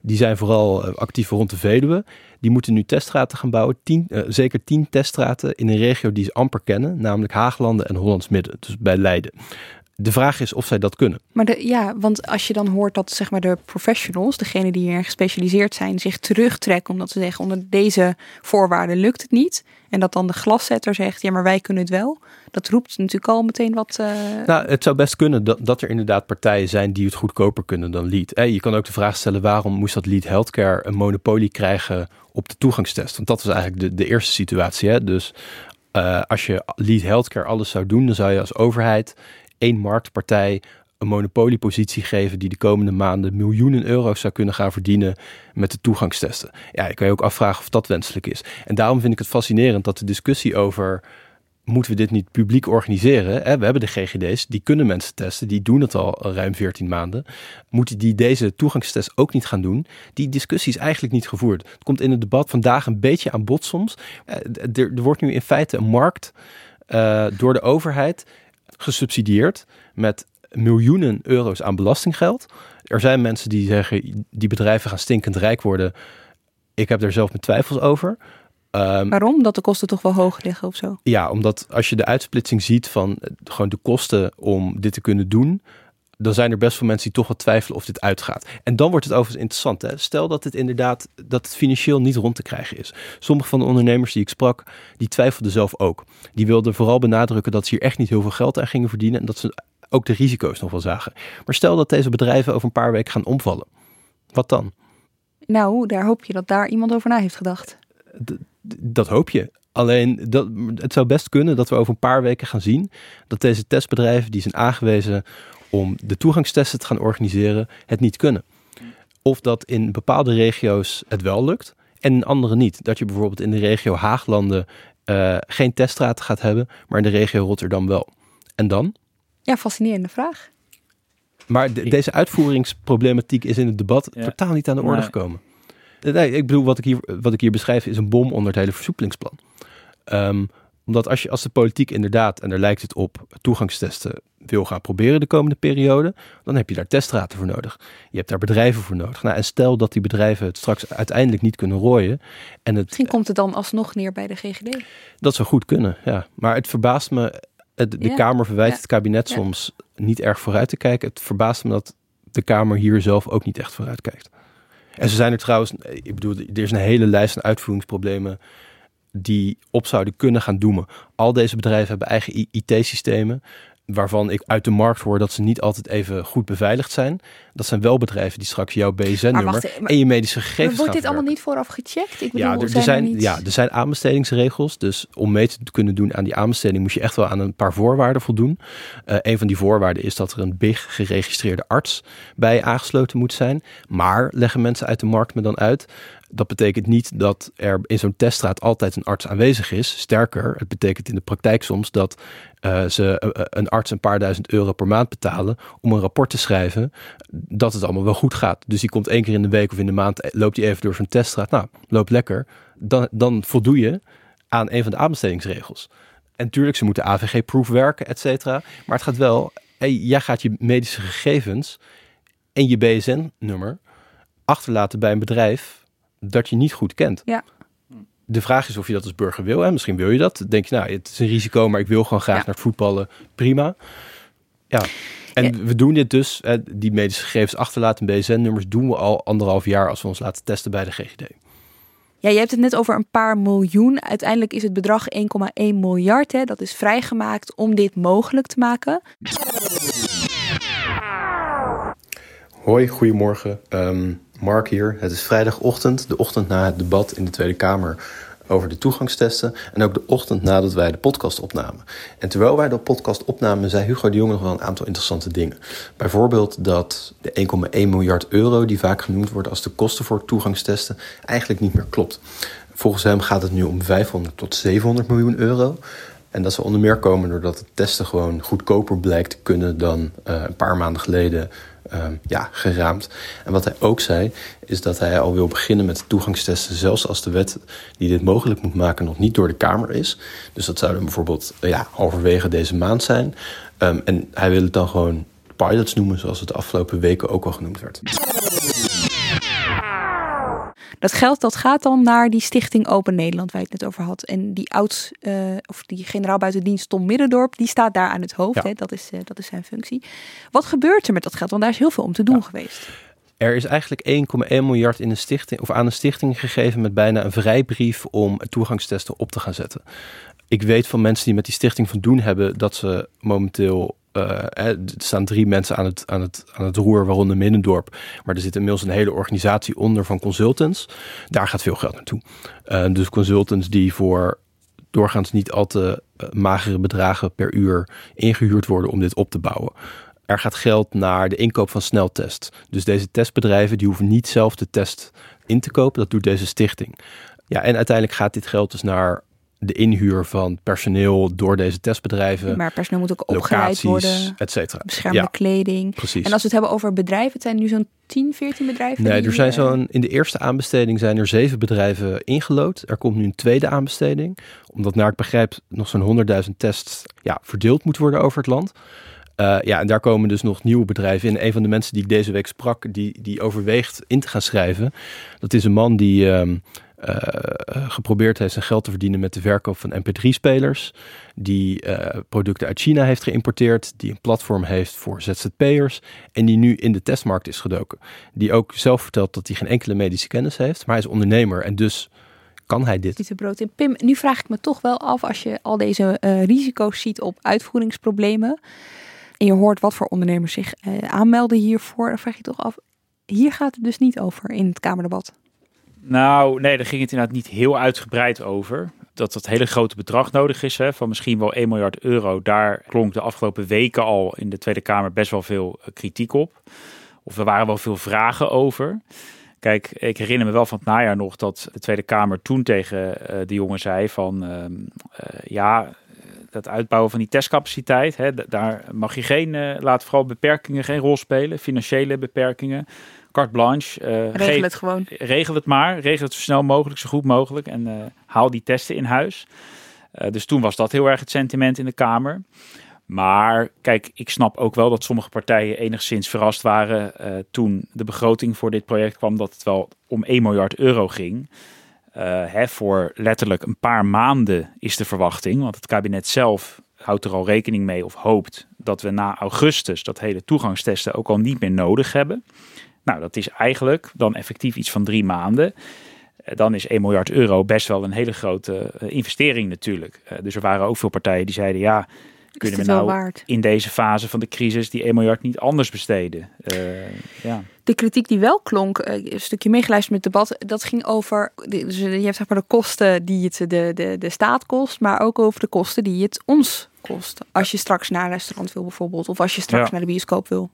die zijn vooral eh, actief rond de Veluwe. Die moeten nu teststraten gaan bouwen. Tien, eh, zeker tien teststraten in een regio die ze amper kennen, namelijk Haaglanden en Hollands Midden, dus bij Leiden. De vraag is of zij dat kunnen. Maar de, ja, want als je dan hoort dat zeg maar, de professionals, degenen die hierin gespecialiseerd zijn, zich terugtrekken omdat ze zeggen onder deze voorwaarden lukt het niet. En dat dan de glaszetter zegt, ja maar wij kunnen het wel. Dat roept natuurlijk al meteen wat... eh, Nou, het zou best kunnen dat, dat er inderdaad partijen zijn die het goedkoper kunnen dan Lead. Eh, je kan ook de vraag stellen waarom moest dat Lead Healthcare een monopolie krijgen op de toegangstest? Want dat was eigenlijk de, de eerste situatie. Hè? Dus eh, als je Lead Healthcare alles zou doen, dan zou je als overheid één marktpartij een monopoliepositie geven die de komende maanden miljoenen euro's zou kunnen gaan verdienen met de toegangstesten. Ja, je kan je ook afvragen of dat wenselijk is. En daarom vind ik het fascinerend dat de discussie over moeten we dit niet publiek organiseren? Hè? We hebben de GGD's, die kunnen mensen testen, die doen het al ruim 14 maanden. Moeten die deze toegangstest ook niet gaan doen? Die discussie is eigenlijk niet gevoerd. Het komt in het debat vandaag een beetje aan bod soms. Eh, Er, er wordt nu in feite een markt eh, door de overheid gesubsidieerd met miljoenen euro's aan belastinggeld. Er zijn mensen die zeggen, die bedrijven gaan stinkend rijk worden. Ik heb daar zelf mijn twijfels over. Ehm, waarom? Dat de kosten toch wel hoog liggen of zo? ja, omdat als je de uitsplitsing ziet van eh, gewoon de kosten om dit te kunnen doen, dan zijn er best veel mensen die toch wat twijfelen of dit uitgaat. En dan wordt het overigens interessant. Hè? Stel dat het inderdaad dat het financieel niet rond te krijgen is. Sommige van de ondernemers die ik sprak, die twijfelden zelf ook. Die wilden vooral benadrukken dat ze hier echt niet heel veel geld aan gingen verdienen en dat ze ook de risico's nog wel zagen. Maar stel dat deze bedrijven over een paar weken gaan omvallen. Wat dan? Nou, daar hoop je dat daar iemand over na heeft gedacht. Dat hoop je. Alleen, dat, het zou best kunnen dat we over een paar weken gaan zien dat deze testbedrijven die zijn aangewezen om de toegangstesten te gaan organiseren, het niet kunnen. Of dat in bepaalde regio's het wel lukt en in andere niet. Dat je bijvoorbeeld in de regio Haaglanden uh, geen teststraten gaat hebben, maar in de regio Rotterdam wel. En dan? Ja, fascinerende vraag. Maar de- deze uitvoeringsproblematiek is in het debat Ja. totaal niet aan de orde Nee. gekomen. Nee, ik bedoel, wat ik, hier, wat ik hier beschrijf is een bom onder het hele versoepelingsplan. Ehm, omdat als, je, als de politiek inderdaad, en daar lijkt het op, toegangstesten wil gaan proberen de komende periode, dan heb je daar testraten voor nodig. Je hebt daar bedrijven voor nodig. Nou, en stel dat die bedrijven het straks uiteindelijk niet kunnen rooien. En het, Misschien komt het dan alsnog neer bij de GGD. dat zou goed kunnen, ja. Maar het verbaast me, het, de Ja, Kamer verwijt ja, het kabinet ja. soms niet erg vooruit te kijken. Het verbaast me dat de Kamer hier zelf ook niet echt vooruit kijkt. En ze zijn er trouwens, ik bedoel, er is een hele lijst aan uitvoeringsproblemen die op zouden kunnen gaan doemen. Al deze bedrijven hebben eigen IT-systemen, waarvan ik uit de markt hoor dat ze niet altijd even goed beveiligd zijn. Dat zijn wel bedrijven die straks jouw BSN-nummer en je medische Maar gegevens wordt dit allemaal niet vooraf gecheckt? Ik bedoel, Ja, er, er zijn, zijn, er niet... ja, er zijn aanbestedingsregels. Dus om mee te kunnen doen aan die aanbesteding moet je echt wel aan een paar voorwaarden voldoen. Eh een van die voorwaarden is dat er een BIG geregistreerde arts bij aangesloten moet zijn. Maar leggen mensen uit de markt me dan uit. Dat betekent niet dat er in zo'n teststraat altijd een arts aanwezig is. Sterker, het betekent in de praktijk soms dat eh, ze eh, eh, een arts een paar duizend euro per maand betalen om een rapport te schrijven dat het allemaal wel goed gaat. Dus die komt één keer in de week of in de maand, loopt hij even door zo'n teststraat. Nou, loopt lekker. Dan, dan voldoe je aan een van de aanbestedingsregels. En natuurlijk, ze moeten AVG-proof werken, et cetera. Maar het gaat wel, jij gaat je medische gegevens en je BSN-nummer achterlaten bij een bedrijf dat je niet goed kent. Ja. De vraag is of je dat als burger wil. En misschien wil je dat. Dan denk je, nou, het is een risico, maar ik wil gewoon graag Ja. naar het voetballen. Prima. Ja. En Ja. we doen dit dus, hè, die medische gegevens achterlaten en BSN-nummers doen we al anderhalf jaar als we ons laten testen bij de GGD. Ja, je hebt het net over een paar miljoen. Uiteindelijk is het bedrag 1,1 miljard. Hè. Dat is vrijgemaakt om dit mogelijk te maken. Hoi, goedemorgen. Ehm, Mark hier. Het is vrijdagochtend, de ochtend na het debat in de Tweede Kamer over de toegangstesten. En ook de ochtend nadat wij de podcast opnamen. En terwijl wij de podcast opnamen, zei Hugo de Jonge nog wel een aantal interessante dingen. Bijvoorbeeld dat de 1,1 miljard euro, die vaak genoemd wordt als de kosten voor toegangstesten, eigenlijk niet meer klopt. Volgens hem gaat het nu om 500 tot 700 miljoen euro. En dat zal onder meer komen doordat het testen gewoon goedkoper blijkt te kunnen dan eh, een paar maanden geleden ehm, ja, geraamd. En wat hij ook zei, is dat hij al wil beginnen met toegangstesten, zelfs als de wet die dit mogelijk moet maken nog niet door de Kamer is. Dus dat zou dan bijvoorbeeld eh, ja, halverwege deze maand zijn. Ehm, en hij wil het dan gewoon pilots noemen, zoals het de afgelopen weken ook al genoemd werd. Dat geld dat gaat dan naar die stichting Open Nederland waar je het net over had. En die oud, eh, of die generaal buitendienst Tom Middendorp, die staat daar aan het hoofd. Ja. Hè? Dat, is, eh, dat is zijn functie. Wat gebeurt er met dat geld? Want daar is heel veel om te doen Ja. geweest. Er is eigenlijk 1,1 miljard in een stichting, of aan een stichting gegeven met bijna een vrijbrief om toegangstesten op te gaan zetten. Ik weet van mensen die met die stichting van doen hebben dat ze momenteel. Eh, er staan drie mensen aan het, aan, het, aan het roer, waaronder Middendorp. Maar er zit inmiddels een hele organisatie onder van consultants. Daar gaat veel geld naartoe. Eh, dus consultants die voor doorgaans niet al te eh, magere bedragen per uur ingehuurd worden om dit op te bouwen. Er gaat geld naar de inkoop van sneltests. Dus deze testbedrijven die hoeven niet zelf de test in te kopen. Dat doet deze stichting. Ja, en uiteindelijk gaat dit geld dus naar de inhuur van personeel door deze testbedrijven. Maar personeel moet ook opgeleid worden. et cetera. Beschermende Ja, kleding. precies. En als we het hebben over bedrijven, het zijn nu zo'n 10, 14 bedrijven. Nee, er zijn eh, zo'n, in de eerste aanbesteding zijn er zeven bedrijven ingelood. Er komt nu een tweede aanbesteding. Omdat, naar ik begrijp, nog zo'n 100.000 tests ja, verdeeld moeten worden over het land. Eh, ja, en daar komen dus nog nieuwe bedrijven in. Een van de mensen die ik deze week sprak, die, die overweegt in te gaan schrijven. Dat is een man die ehm, eh, geprobeerd heeft zijn geld te verdienen met de verkoop van mp3-spelers. Die eh, producten uit China heeft geïmporteerd. Die een platform heeft voor ZZP'ers. En die nu in de testmarkt is gedoken. Die ook zelf vertelt dat hij geen enkele medische kennis heeft. Maar hij is ondernemer en dus kan hij dit. Brood. Pim, nu vraag ik me toch wel af als je al deze eh, risico's ziet op uitvoeringsproblemen. En je hoort wat voor ondernemers zich aanmelden hiervoor. Dan vraag je toch af. Hier gaat het dus niet over in het Kamerdebat. Nou, nee, daar ging het inderdaad niet heel uitgebreid over. Dat dat hele grote bedrag nodig is, hè, van misschien wel 1 miljard euro. Daar klonk de afgelopen weken al in de Tweede Kamer best wel veel eh, kritiek op. Of er waren wel veel vragen over. Kijk, ik herinner me wel van het najaar nog dat de Tweede Kamer toen tegen eh, de jongen zei van... ehm, eh, ja, dat uitbouwen van die testcapaciteit. Hè, daar mag je geen, laat vooral beperkingen geen rol spelen. Financiële beperkingen. Carte blanche. Uh, regel het gewoon. Regel het maar. Regel het zo snel mogelijk, zo goed mogelijk. En uh, haal die testen in huis. dus toen was dat heel erg het sentiment in de Kamer. Maar kijk, ik snap ook wel dat sommige partijen enigszins verrast waren toen de begroting voor dit project kwam dat het wel om 1 miljard euro ging. Hè, voor letterlijk een paar maanden is de verwachting. Want het kabinet zelf houdt er al rekening mee of hoopt dat we na augustus dat hele toegangstesten ook al niet meer nodig hebben. Nou, dat is eigenlijk dan effectief iets van drie maanden. Uh, dan is 1 miljard euro best wel een hele grote uh, investering natuurlijk. dus er waren ook veel partijen die zeiden ja, kunnen we nou waard? in deze fase van de crisis die 1 miljard niet anders besteden? ja de kritiek die wel klonk, eh, een stukje meegeluisterd met het debat, dat ging over, dus je hebt zeg maar de kosten die het de, de, de staat kost, maar ook over de kosten die het ons kost. Als je straks naar een restaurant wil bijvoorbeeld, of als je straks naar de bioscoop wil.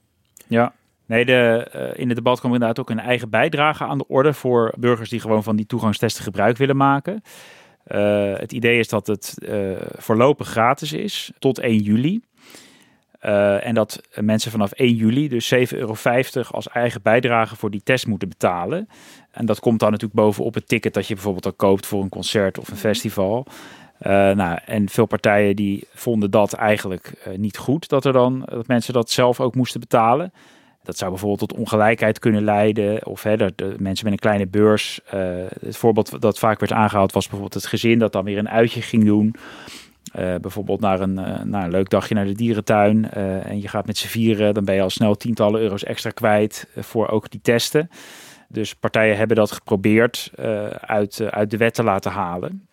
Ja, Nee, de, uh, in het debat kwam inderdaad ook een eigen bijdrage aan de orde voor burgers die gewoon van die toegangstesten gebruik willen maken. Uh, het idee is dat het uh, voorlopig gratis is tot 1 juli. En dat mensen vanaf 1 juli dus 7,50 euro als eigen bijdrage voor die test moeten betalen. En dat komt dan natuurlijk bovenop het ticket dat je bijvoorbeeld al koopt voor een concert of een festival. Uh, nou, en veel partijen die vonden dat eigenlijk uh, niet goed, dat, er dan, dat mensen dat zelf ook moesten betalen. Dat zou bijvoorbeeld tot ongelijkheid kunnen leiden. Of hè, dat mensen met een kleine beurs. het voorbeeld dat vaak werd aangehaald was bijvoorbeeld het gezin dat dan weer een uitje ging doen. Uh, bijvoorbeeld naar een, uh, naar een leuk dagje naar de dierentuin. En je gaat met z'n vieren, dan ben je al snel tientallen euro's extra kwijt voor ook die testen. Dus partijen hebben dat geprobeerd uit, uit de wet te laten halen.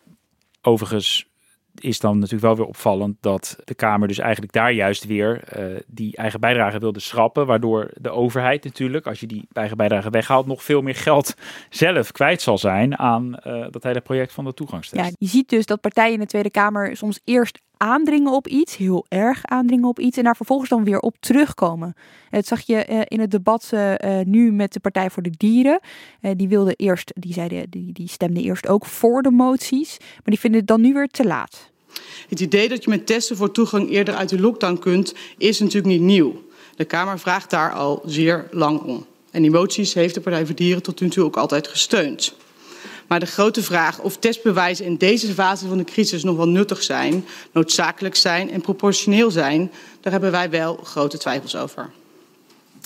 Overigens is dan natuurlijk wel weer opvallend dat de Kamer dus eigenlijk daar juist weer uh, die eigen bijdrage wilde schrappen. Waardoor de overheid natuurlijk, als je die eigen bijdrage weghaalt, nog veel meer geld zelf kwijt zal zijn aan uh, dat hele project van de toegangstest. Ja, je ziet dus dat partijen in de Tweede Kamer soms eerst aandringen op iets, heel erg aandringen op iets, en daar vervolgens dan weer op terugkomen. Dat zag je uh, in het debat uh, nu met de Partij voor de Dieren. Die wilde eerst, die zeiden, die, die stemden eerst ook voor de moties, maar die vinden het dan nu weer te laat. Het idee dat je met testen voor toegang eerder uit de lockdown kunt, is natuurlijk niet nieuw. De Kamer vraagt daar al zeer lang om. En die moties heeft de Partij voor Dieren tot nu toe ook altijd gesteund. Maar de grote vraag of testbewijzen in deze fase van de crisis nog wel nuttig zijn, noodzakelijk zijn en proportioneel zijn, daar hebben wij wel grote twijfels over.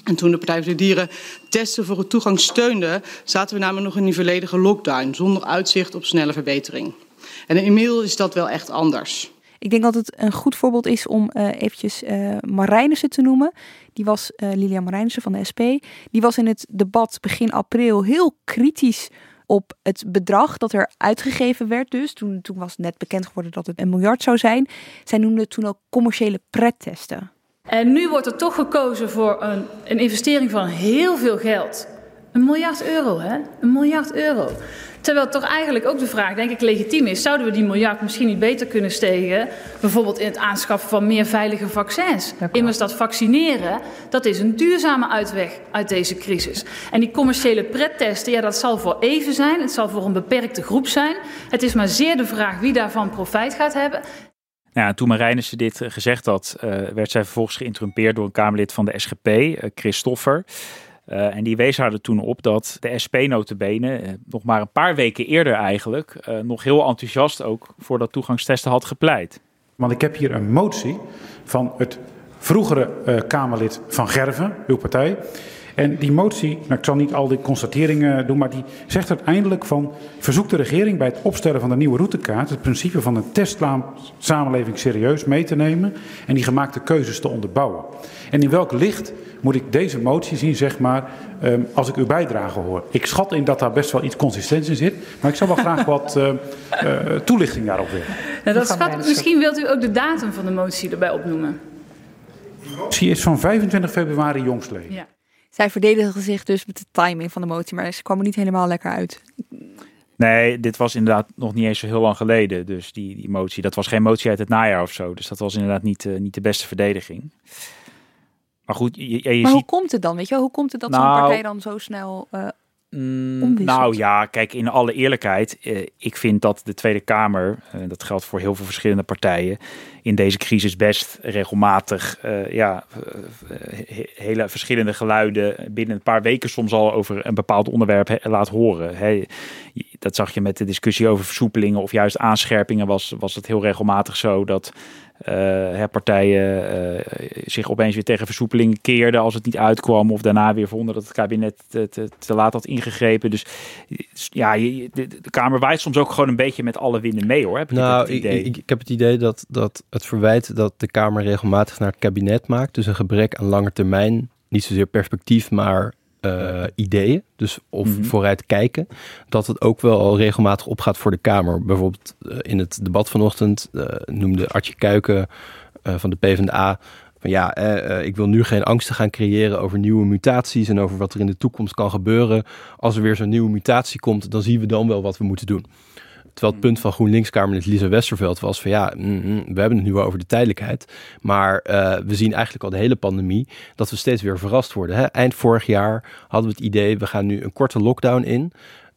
En toen de Partij voor de Dieren testen voor het toegang steunde, zaten we namelijk nog in die volledige lockdown, zonder uitzicht op snelle verbetering. En inmiddels is dat wel echt anders. Ik denk dat het een goed voorbeeld is om uh, eventjes uh, Marijnissen te noemen. Die was uh, Lilian Marijnissen van de SP. Die was in het debat begin april heel kritisch op het bedrag dat er uitgegeven werd. Dus toen, toen was net bekend geworden dat het een miljard zou zijn. Zij noemde het toen ook commerciële prettesten. En nu wordt er toch gekozen voor een, een investering van heel veel geld. Een miljard euro, hè? Een miljard euro. Terwijl toch eigenlijk ook de vraag, denk ik, legitiem is: zouden we die miljard misschien niet beter kunnen stegen? Bijvoorbeeld in het aanschaffen van meer veilige vaccins. Immers dat vaccineren, dat is een duurzame uitweg uit deze crisis. En die commerciële prettesten, ja, dat zal voor even zijn. Het zal voor een beperkte groep zijn. Het is maar zeer de vraag wie daarvan profijt gaat hebben. Nou ja, toen Marijnissen dit gezegd had, uh, werd zij vervolgens geïnterrumpeerd door een Kamerlid van de SGP, uh, Christoffer. Uh, en die wees haar er toen op dat de SP notabene uh, nog maar een paar weken eerder eigenlijk uh, nog heel enthousiast ook voor dat toegangstesten had gepleit. Want ik heb hier een motie van het vroegere Kamerlid van Gerven, uw partij. En die motie, nou ik zal niet al die constateringen doen, maar die zegt uiteindelijk van verzoekt de regering bij het opstellen van de nieuwe routekaart het principe van een testsamenleving serieus mee te nemen en die gemaakte keuzes te onderbouwen. En in welk licht moet ik deze motie zien, zeg maar, um, als ik uw bijdrage hoor. Ik schat in dat daar best wel iets consistentie in zit, maar ik zou wel graag wat uh, uh, toelichting daarop willen. Nou, dat schat, misschien wilt u ook de datum van de motie erbij opnoemen. De motie is van 25 februari jongstleden. Ja. Zij verdedigde zich dus met de timing van de motie, maar ze kwam er niet helemaal lekker uit. Nee, dit was inderdaad nog niet eens zo heel lang geleden. Dus die, die motie, dat was geen motie uit het najaar of zo. Dus dat was inderdaad niet, uh, niet de beste verdediging. Maar goed, je, je maar ziet... hoe komt het dan? Weet je, hoe komt het dat nou, zo'n partij dan zo snel uh, Mm, nou ja, kijk, in alle eerlijkheid, eh, ik vind dat de Tweede Kamer, eh, dat geldt voor heel veel verschillende partijen, in deze crisis best regelmatig ja, he- hele verschillende geluiden binnen een paar weken soms al over een bepaald onderwerp he- laat horen. Dat zag je met de discussie over versoepelingen of juist aanscherpingen, was, was het heel regelmatig zo dat hè, partijen eh, zich opeens weer tegen versoepelingen keerden als het niet uitkwam. Of daarna weer vonden dat het kabinet te, te, te laat had ingegrepen. Dus ja, de, de Kamer waait soms ook gewoon een beetje met alle winden mee hoor. Heb ik Nou, ik, idee. ik, ik heb het idee dat, dat het verwijt dat de Kamer regelmatig naar het kabinet maakt. Dus een gebrek aan lange termijn, niet zozeer perspectief, maar eh, ideeën. Dus of Mhm. vooruit kijken. Dat het ook wel al regelmatig opgaat voor de Kamer. Bijvoorbeeld eh, in het debat vanochtend eh, noemde Artje Kuiken van de PvdA... Van ja, eh, ik wil nu geen angsten gaan creëren over nieuwe mutaties en over wat er in de toekomst kan gebeuren. Als er weer zo'n nieuwe mutatie komt, dan zien we dan wel wat we moeten doen. Terwijl het punt van GroenLinks-Kamerlid Lisa Westerveld was van ja, mm, mm, we hebben het nu wel over de tijdelijkheid. Maar eh, we zien eigenlijk al de hele pandemie dat we steeds weer verrast worden. Hè? Eind vorig jaar hadden we het idee, we gaan nu een korte lockdown in.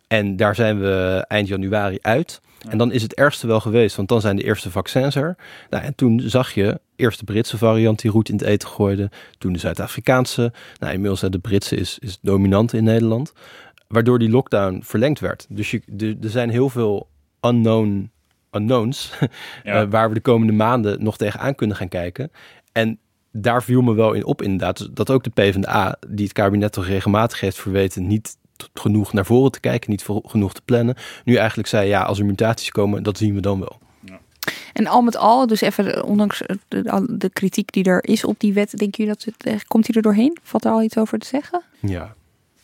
En daar zijn we eind januari uit. En dan is het ergste wel geweest, want dan zijn de eerste vaccins er. Nou, en toen zag je eerst de Britse variant die roet in het eten gooide. Toen de Zuid-Afrikaanse. Nou, inmiddels de Britse is, is dominant in Nederland. Waardoor die lockdown verlengd werd. Dus je, er zijn heel veel unknown unknowns. Ja. eh, waar we de komende maanden nog tegenaan kunnen gaan kijken. En daar viel me wel in op inderdaad. Dat ook de PvdA, die het kabinet toch regelmatig heeft verweten... niet genoeg naar voren te kijken, niet genoeg te plannen. Nu eigenlijk zei, ja, als er mutaties komen, dat zien we dan wel. En al met al, dus even eh, ondanks eh, de, kritiek die er is op die wet, denk je dat het, komt hij er doorheen? Valt er al iets over te zeggen? Ja.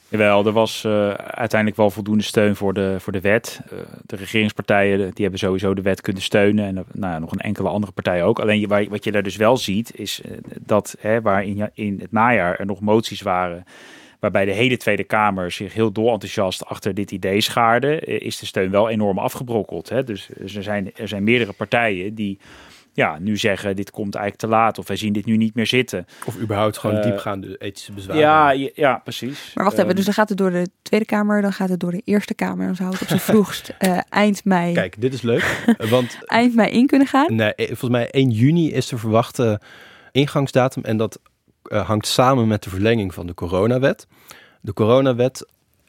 Jawel, er was eh, uiteindelijk wel voldoende steun voor de, voor de wet. Eh, de regeringspartijen die hebben sowieso de wet kunnen steunen. En eh, nou, ja, nog een enkele andere partij ook. Alleen wat je daar dus wel ziet, is dat hè, waar in, in het najaar er nog moties waren. Waarbij de hele Tweede Kamer zich heel dolenthousiast achter dit idee schaarde, is de steun wel enorm afgebrokkeld. Hè? Dus, dus er, zijn, er zijn meerdere partijen die ja, nu zeggen: dit komt eigenlijk te laat, of wij zien dit nu niet meer zitten. Of überhaupt gewoon Eh, diepgaande ethische bezwaren. Ja, ja, ja, precies. Maar wacht even, Ehm, dus dan gaat het door de Tweede Kamer, dan gaat het door de Eerste Kamer. Dan zou het op zijn vroegst eh, eind, mei, Kijk, dit is leuk. want eind mei in kunnen gaan. Nee, eh, volgens mij 1 juni is de verwachte ingangsdatum. En dat hangt samen met de verlenging van de coronawet. De coronawet,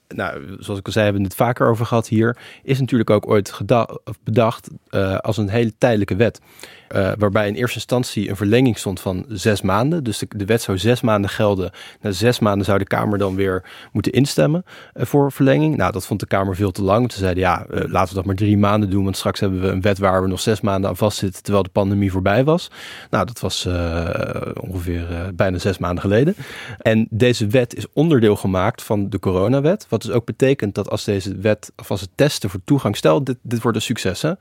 nou, zoals ik al zei, hebben we het vaker over gehad hier, is natuurlijk ook ooit bedacht eh, als een hele tijdelijke wet. Eh, waarbij in eerste instantie een verlenging stond van zes maanden. Dus de, wet zou zes maanden gelden. Na zes maanden zou de Kamer dan weer moeten instemmen eh, voor verlenging. Nou, dat vond de Kamer veel te lang. Ze zeiden, ja, eh, laten we dat maar drie maanden doen. Want straks hebben we een wet waar we nog zes maanden aan vastzitten... terwijl de pandemie voorbij was. Nou, dat was ongeveer bijna zes maanden geleden. En deze wet is onderdeel gemaakt van de coronawet. Wat dus ook betekent dat als deze wet, of als het testen voor toegang... stel, dit, dit wordt een succes, hè?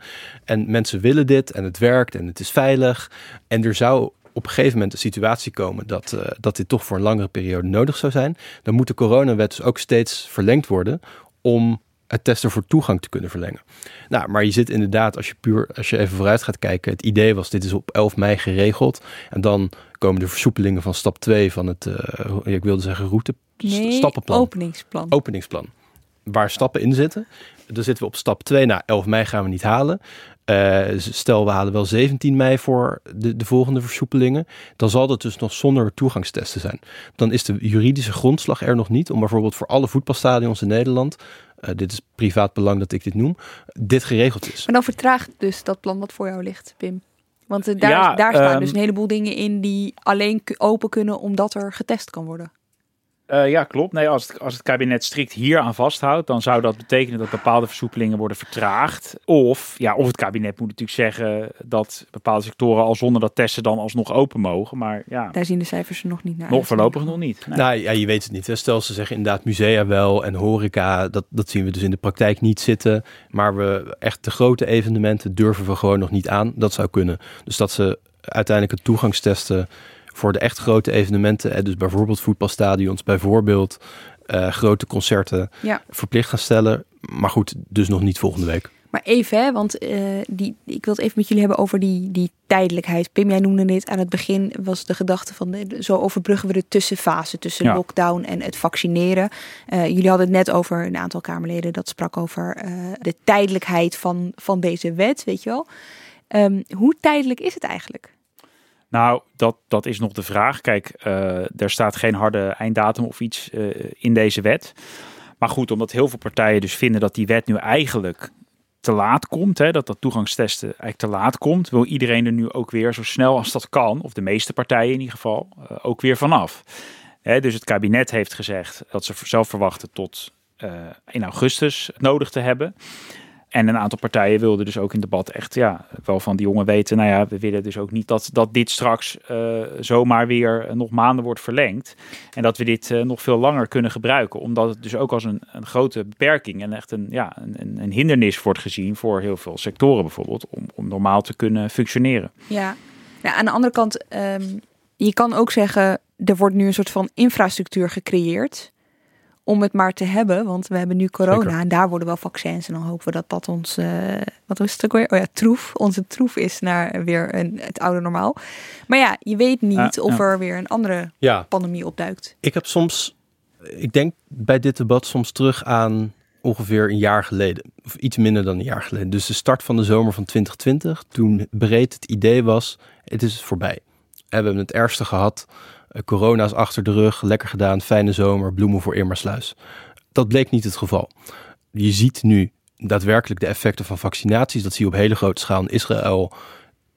En mensen willen dit en het werkt en het is veilig. En er zou op een gegeven moment een situatie komen dat, eh, dat dit toch voor een langere periode nodig zou zijn, dan moet de coronawet dus ook steeds verlengd worden om het testen voor toegang te kunnen verlengen. Nou, maar je zit inderdaad, als je puur, als je even vooruit gaat kijken, het idee was, dit is op 11 mei geregeld. En dan komen de versoepelingen van stap 2 van het, eh, ik wilde zeggen route, Nee, stappenplan openingsplan. openingsplan. Waar stappen in zitten. Dan zitten we op stap 2. Nou, 11 mei gaan we niet halen. Eh, stel, we halen wel 17 mei voor de, de volgende versoepelingen. Dan zal dat dus nog zonder toegangstesten zijn. Dan is de juridische grondslag er nog niet om bijvoorbeeld voor alle voetbalstadions in Nederland. eh, dit is privaat belang dat ik dit noem. Dit geregeld is. Maar dan vertraagt dus dat plan wat voor jou ligt, Pim. Want eh, daar, Ja, daar staan ehm, dus een heleboel dingen in die alleen open kunnen omdat er getest kan worden. Eh, ja, klopt. Nee, als, het, als het kabinet strikt hier aan vasthoudt, dan zou dat betekenen dat bepaalde versoepelingen worden vertraagd. Of, ja, of het kabinet moet natuurlijk zeggen dat bepaalde sectoren al zonder dat testen dan alsnog open mogen. Maar ja, Daar zien de cijfers er nog niet naar nog uit. voorlopig nog niet. Nee. Nou ja, je weet het niet. Hè. Stel ze zeggen inderdaad musea wel en horeca, dat, dat zien we dus in de praktijk niet zitten. Maar we echt de grote evenementen durven we gewoon nog niet aan. Dat zou kunnen. Dus dat ze uiteindelijk het toegangstesten voor de echt grote evenementen, hè, dus bijvoorbeeld voetbalstadions, bijvoorbeeld eh, grote concerten, Ja. verplicht gaan stellen. Maar goed, dus nog niet volgende week. Maar even, hè, want uh, die, ik wil het even met jullie hebben over die, die tijdelijkheid. Pim, jij noemde dit aan het begin, was de gedachte van de, zo overbruggen we de tussenfase tussen ja. lockdown en het vaccineren. Uh, jullie hadden het net over een aantal Kamerleden dat sprak over uh, de tijdelijkheid van, van deze wet, weet je wel. Um, hoe tijdelijk is het eigenlijk? Nou, dat, dat is nog de vraag. Kijk, er staat geen harde einddatum of iets in deze wet. Maar goed, omdat heel veel partijen dus vinden dat die wet nu eigenlijk te laat komt, hè, dat dat toegangstesten eigenlijk te laat komt, wil iedereen er nu ook weer zo snel als dat kan, of de meeste partijen in ieder geval, ook weer vanaf. Hè, dus het kabinet heeft gezegd dat ze zelf verwachten tot in augustus nodig te hebben. En een aantal partijen wilden dus ook in debat echt ja, wel van die jongen weten. Nou ja, we willen dus ook niet dat, dat dit straks uh, zomaar weer nog maanden wordt verlengd. En dat we dit uh, nog veel langer kunnen gebruiken. Omdat het dus ook als een, een grote beperking en echt een, ja, een, een hindernis wordt gezien voor heel veel sectoren bijvoorbeeld. Om, om normaal te kunnen functioneren. Ja, nou, aan de andere kant, um, je kan ook zeggen, er wordt nu een soort van infrastructuur gecreëerd om het maar te hebben. Want we hebben nu corona Zeker. en daar worden wel vaccins. En dan hopen we dat dat ons, uh, wat is het ook weer? Oh ja, troef. Onze troef is naar weer een, het oude normaal. Maar ja, je weet niet ja, of ja. er weer een andere ja. pandemie opduikt. Ik heb soms, ik denk bij dit debat soms terug aan ongeveer een jaar geleden. Of iets minder dan een jaar geleden. Dus de start van de zomer van 2020. Toen breed het idee was, het is voorbij. En we hebben het ergste gehad. Corona is achter de rug, lekker gedaan, fijne zomer, bloemen voor Irmersluis. Dat bleek niet het geval. Je ziet nu daadwerkelijk de effecten van vaccinaties. Dat zie je op hele grote schaal in Israël,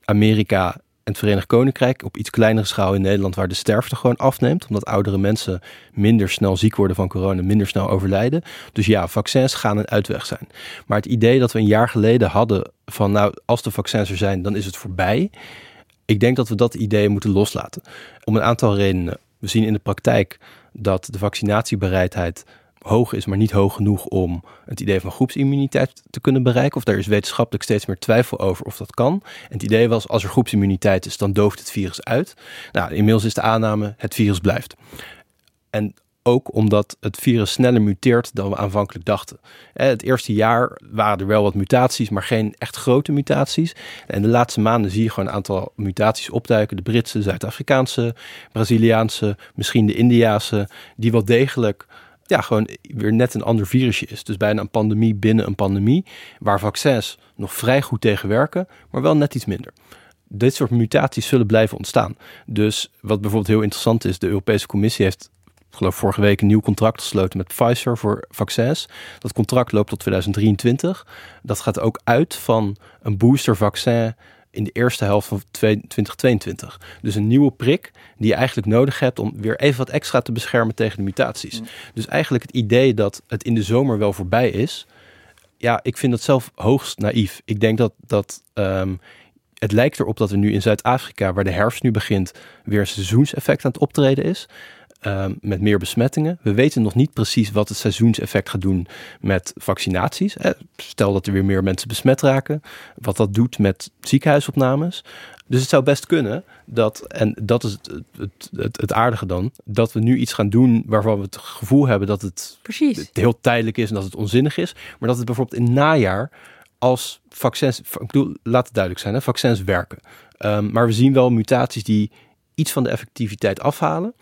Amerika en het Verenigd Koninkrijk. Op iets kleinere schaal in Nederland, waar de sterfte gewoon afneemt. Omdat oudere mensen minder snel ziek worden van corona, minder snel overlijden. Dus ja, vaccins gaan een uitweg zijn. Maar het idee dat we een jaar geleden hadden van nou, als de vaccins er zijn, dan is het voorbij. Ik denk dat we dat idee moeten loslaten. Om een aantal redenen. We zien in de praktijk dat de vaccinatiebereidheid hoog is, maar niet hoog genoeg om het idee van groepsimmuniteit te kunnen bereiken. Of daar is wetenschappelijk steeds meer twijfel over of dat kan. En het idee was, als er groepsimmuniteit is, dan dooft het virus uit. Nou, inmiddels is de aanname, het virus blijft. En ook omdat het virus sneller muteert dan we aanvankelijk dachten. Het eerste jaar waren er wel wat mutaties, maar geen echt grote mutaties. En de laatste maanden zie je gewoon een aantal mutaties opduiken. De Britse, Zuid-Afrikaanse, Braziliaanse, misschien de Indiaanse, die wel degelijk ja, gewoon weer net een ander virusje is. Dus bijna een pandemie binnen een pandemie, waar vaccins nog vrij goed tegen werken, maar wel net iets minder dit soort mutaties zullen blijven ontstaan. Dus wat bijvoorbeeld heel interessant is, de Europese Commissie heeft ik geloof vorige week een nieuw contract gesloten met Pfizer voor vaccins. Dat contract loopt tot 2023. Dat gaat ook uit van een boostervaccin in de eerste helft van 2022. Dus een nieuwe prik die je eigenlijk nodig hebt om weer even wat extra te beschermen tegen de mutaties. Dus eigenlijk het idee dat het in de zomer wel voorbij is. Ja, ik vind dat zelf hoogst naïef. Ik denk dat, dat um, het lijkt erop dat we nu in Zuid-Afrika, waar de herfst nu begint, weer een seizoenseffect aan het optreden is. Um, met meer besmettingen. We weten nog niet precies wat het seizoenseffect gaat doen met vaccinaties. Stel dat er weer meer mensen besmet raken, wat dat doet met ziekenhuisopnames. Dus het zou best kunnen dat, en dat is het, het, het, het aardige dan, dat we nu iets gaan doen waarvan we het gevoel hebben dat het, Precies. heel tijdelijk is en dat het onzinnig is. Maar dat het bijvoorbeeld in het najaar als vaccins, ik bedoel, laat het duidelijk zijn, hè, vaccins werken. Um, maar we zien wel mutaties die iets van de effectiviteit afhalen.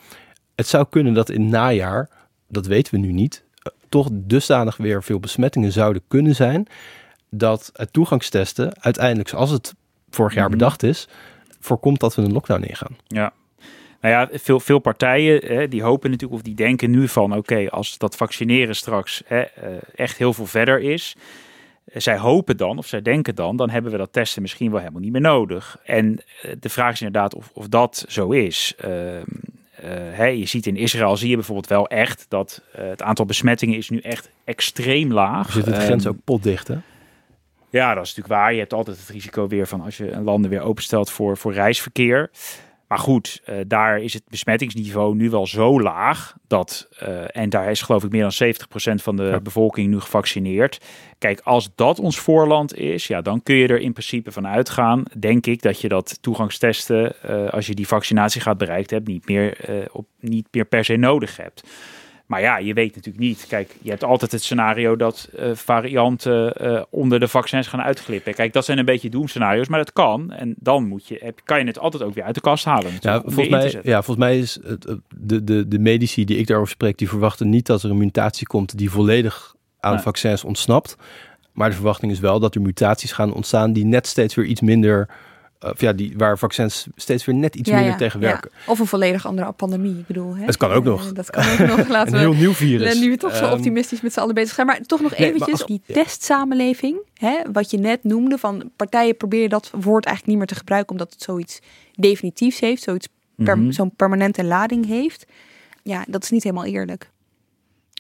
Het zou kunnen dat in het najaar, dat weten we nu niet, toch dusdanig weer veel besmettingen zouden kunnen zijn. Dat het toegangstesten uiteindelijk, zoals het vorig jaar bedacht is, voorkomt dat we een lockdown ingaan. Ja. Nou ja, veel, veel partijen hè, die hopen natuurlijk of die denken nu van oké, als dat vaccineren straks hè, echt heel veel verder is. Zij hopen dan, of zij denken dan, dan hebben we dat testen misschien wel helemaal niet meer nodig. En de vraag is inderdaad of, of dat zo is. Uh, hè, je ziet in Israël zie je bijvoorbeeld wel echt dat uh, het aantal besmettingen is nu echt extreem laag. Zit de grens um, ook potdicht, hè? Ja, dat is natuurlijk waar. Je hebt altijd het risico weer van als je een landen weer openstelt voor, voor reisverkeer. Maar goed, uh, daar is het besmettingsniveau nu wel zo laag dat, uh, en daar is geloof ik meer dan 70% van de ja. bevolking nu gevaccineerd. Kijk, als dat ons voorland is, ja, dan kun je er in principe van uitgaan, denk ik, dat je dat toegangstesten, uh, als je die vaccinatie gaat bereikt hebt, niet meer, op, niet meer per se nodig hebt. Maar ja, je weet natuurlijk niet. Kijk, je hebt altijd het scenario dat uh, varianten uh, onder de vaccins gaan uitglippen. Kijk, dat zijn een beetje doemscenario's, maar dat kan. En dan moet je, heb, kan je het altijd ook weer uit de kast halen. Ja, volgens mij, ja, volgens mij is het, de, de, de medici die ik daarover spreek, die verwachten niet dat er een mutatie komt die volledig aan nee. vaccins ontsnapt. Maar de verwachting is wel dat er mutaties gaan ontstaan die net steeds weer iets minder of ja, die, waar vaccins steeds weer net iets Ja, minder ja, tegen ja. werken. Of een volledig andere pandemie. Ik bedoel, hè? Het kan ook nog. Eh, Dat kan ook nog. Laten Een we heel nieuw virus. Nu we toch zo Ehm, optimistisch met z'n allen bezig zijn. Maar toch nog Nee, eventjes als- die ja. testsamenleving. Hè, wat je net noemde. Van partijen proberen dat woord eigenlijk niet meer te gebruiken. Omdat het zoiets definitiefs heeft. Zoiets per- Mhm. zo'n permanente lading heeft. Ja, dat is niet helemaal eerlijk.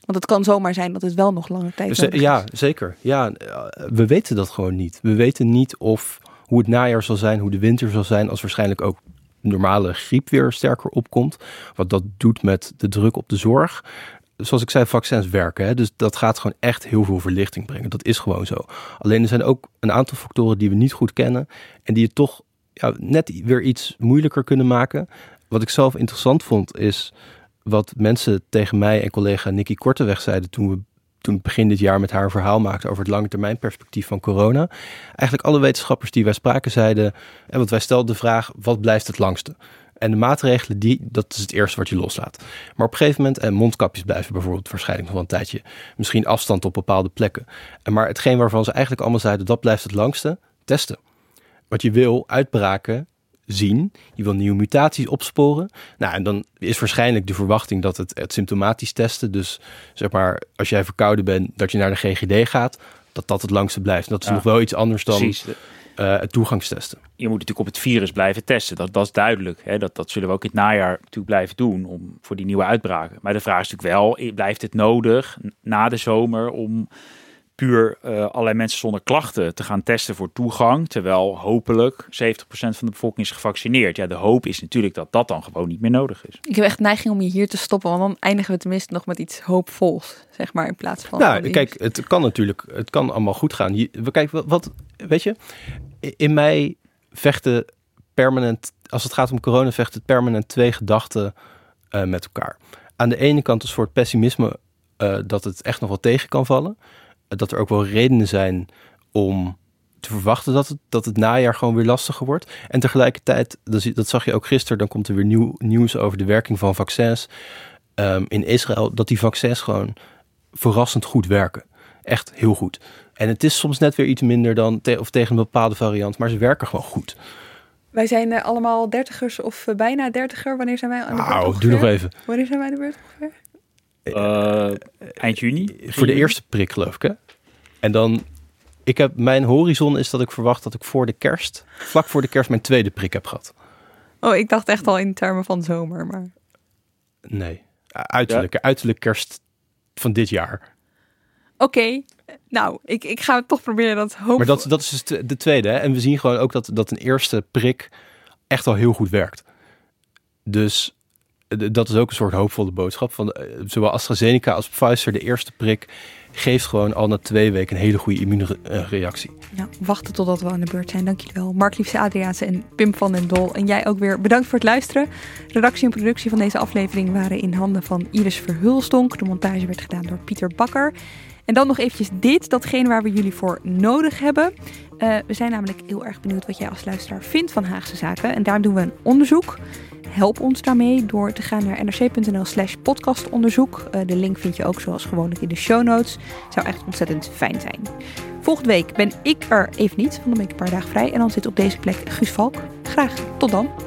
Want het kan zomaar zijn dat het wel nog langer tijd nodig ja, is. zeker. Ja, eh, we weten dat gewoon niet. We weten niet of hoe het najaar zal zijn, hoe de winter zal zijn, als waarschijnlijk ook normale griep weer sterker opkomt. Wat dat doet met de druk op de zorg. Zoals ik zei, vaccins werken. Hè? Dus dat gaat gewoon echt heel veel verlichting brengen. Dat is gewoon zo. Alleen er zijn ook een aantal factoren die we niet goed kennen. En die het toch ja, net weer iets moeilijker kunnen maken. Wat ik zelf interessant vond is wat mensen tegen mij en collega Nicky Korteweg zeiden toen we toen begin dit jaar met haar verhaal maakte over het lange termijn perspectief van corona. Eigenlijk alle wetenschappers die wij spraken zeiden, en want wij stelden de vraag, wat blijft het langste? En de maatregelen, die, dat is het eerste wat je loslaat. Maar op een gegeven moment, en mondkapjes blijven bijvoorbeeld waarschijnlijk nog wel een tijdje, misschien afstand op bepaalde plekken. En maar hetgeen waarvan ze eigenlijk allemaal zeiden, dat blijft het langste, testen. Wat je wil, uitbraken zien. Je wil nieuwe mutaties opsporen. Nou, en dan is waarschijnlijk de verwachting dat het, het symptomatisch testen, dus zeg maar, als jij verkouden bent, dat je naar de GGD gaat, dat dat het langste blijft. En dat is Ja. nog wel iets anders dan Precies. eh, het toegangstesten. je moet natuurlijk op het virus blijven testen. Dat, dat is duidelijk. Hè? Dat, dat zullen we ook in het najaar natuurlijk blijven doen om, voor die nieuwe uitbraken. Maar de vraag is natuurlijk wel, blijft het nodig na de zomer om puur eh, allerlei mensen zonder klachten te gaan testen voor toegang, terwijl hopelijk 70% van de bevolking is gevaccineerd. Ja, de hoop is natuurlijk dat dat dan gewoon niet meer nodig is. Ik heb echt neiging om je hier te stoppen. Want dan eindigen we tenminste nog met iets hoopvols. Zeg maar in plaats van... Nou, kijk, het kan natuurlijk, het kan allemaal goed gaan. We kijk, wat, wat, weet je, in mij vechten permanent, als het gaat om corona, vechten permanent twee gedachten eh, met elkaar. Aan de ene kant een soort pessimisme eh, dat het echt nog wel tegen kan vallen. Dat er ook wel redenen zijn om te verwachten dat het, dat het najaar gewoon weer lastiger wordt. En tegelijkertijd, dat, zag je ook gisteren, dan komt er weer nieuw, nieuws over de werking van vaccins ehm, in Israël. Dat die vaccins gewoon verrassend goed werken. Echt heel goed. En het is soms net weer iets minder dan te- of tegen een bepaalde variant, maar ze werken gewoon goed. Wij zijn eh, allemaal dertigers of eh, bijna dertiger. Wanneer zijn wij aan de beurt Nou, doe nog even. Wanneer zijn wij aan de beurt ongeveer? Eh, eind juni? Voor de eerste prik, geloof ik. Hè? En dan, ik heb, mijn horizon is dat ik verwacht dat ik voor de kerst, vlak voor de kerst, mijn tweede prik heb gehad. Oh, ik dacht echt al in termen van zomer. Maar Nee, uiterlijke, uiterlijk kerst van dit jaar. oké. Nou, ik, ik ga toch proberen dat hoop... Maar dat, dat is dus de- de tweede. Hè? En we zien gewoon ook dat, dat een eerste prik echt al heel goed werkt. Dus eh, dat is ook een soort hoopvolle boodschap. Van, eh, zowel AstraZeneca als Pfizer, de eerste prik, geeft gewoon al na twee weken een hele goede immuunreactie. Nou, wachten totdat we aan de beurt zijn. Dank jullie wel. Mark Liefse Adriaanse en Pim van den Dol. En jij ook weer bedankt voor het luisteren. Redactie en productie van deze aflevering waren in handen van Iris Verhulstonk. De montage werd gedaan door Pieter Bakker. En dan nog eventjes dit, datgene waar we jullie voor nodig hebben. Eh, we zijn namelijk heel erg benieuwd wat jij als luisteraar vindt van Haagse Zaken. En daarom doen we een onderzoek. Help ons daarmee door te gaan naar nrc.nl slash podcastonderzoek. Eh, de link vind je ook zoals gewoonlijk in de show notes. Zou echt ontzettend fijn zijn. Volgende week ben ik er even niet, want dan ben ik een paar dagen vrij. En dan zit op deze plek Guus Valk. Graag tot dan.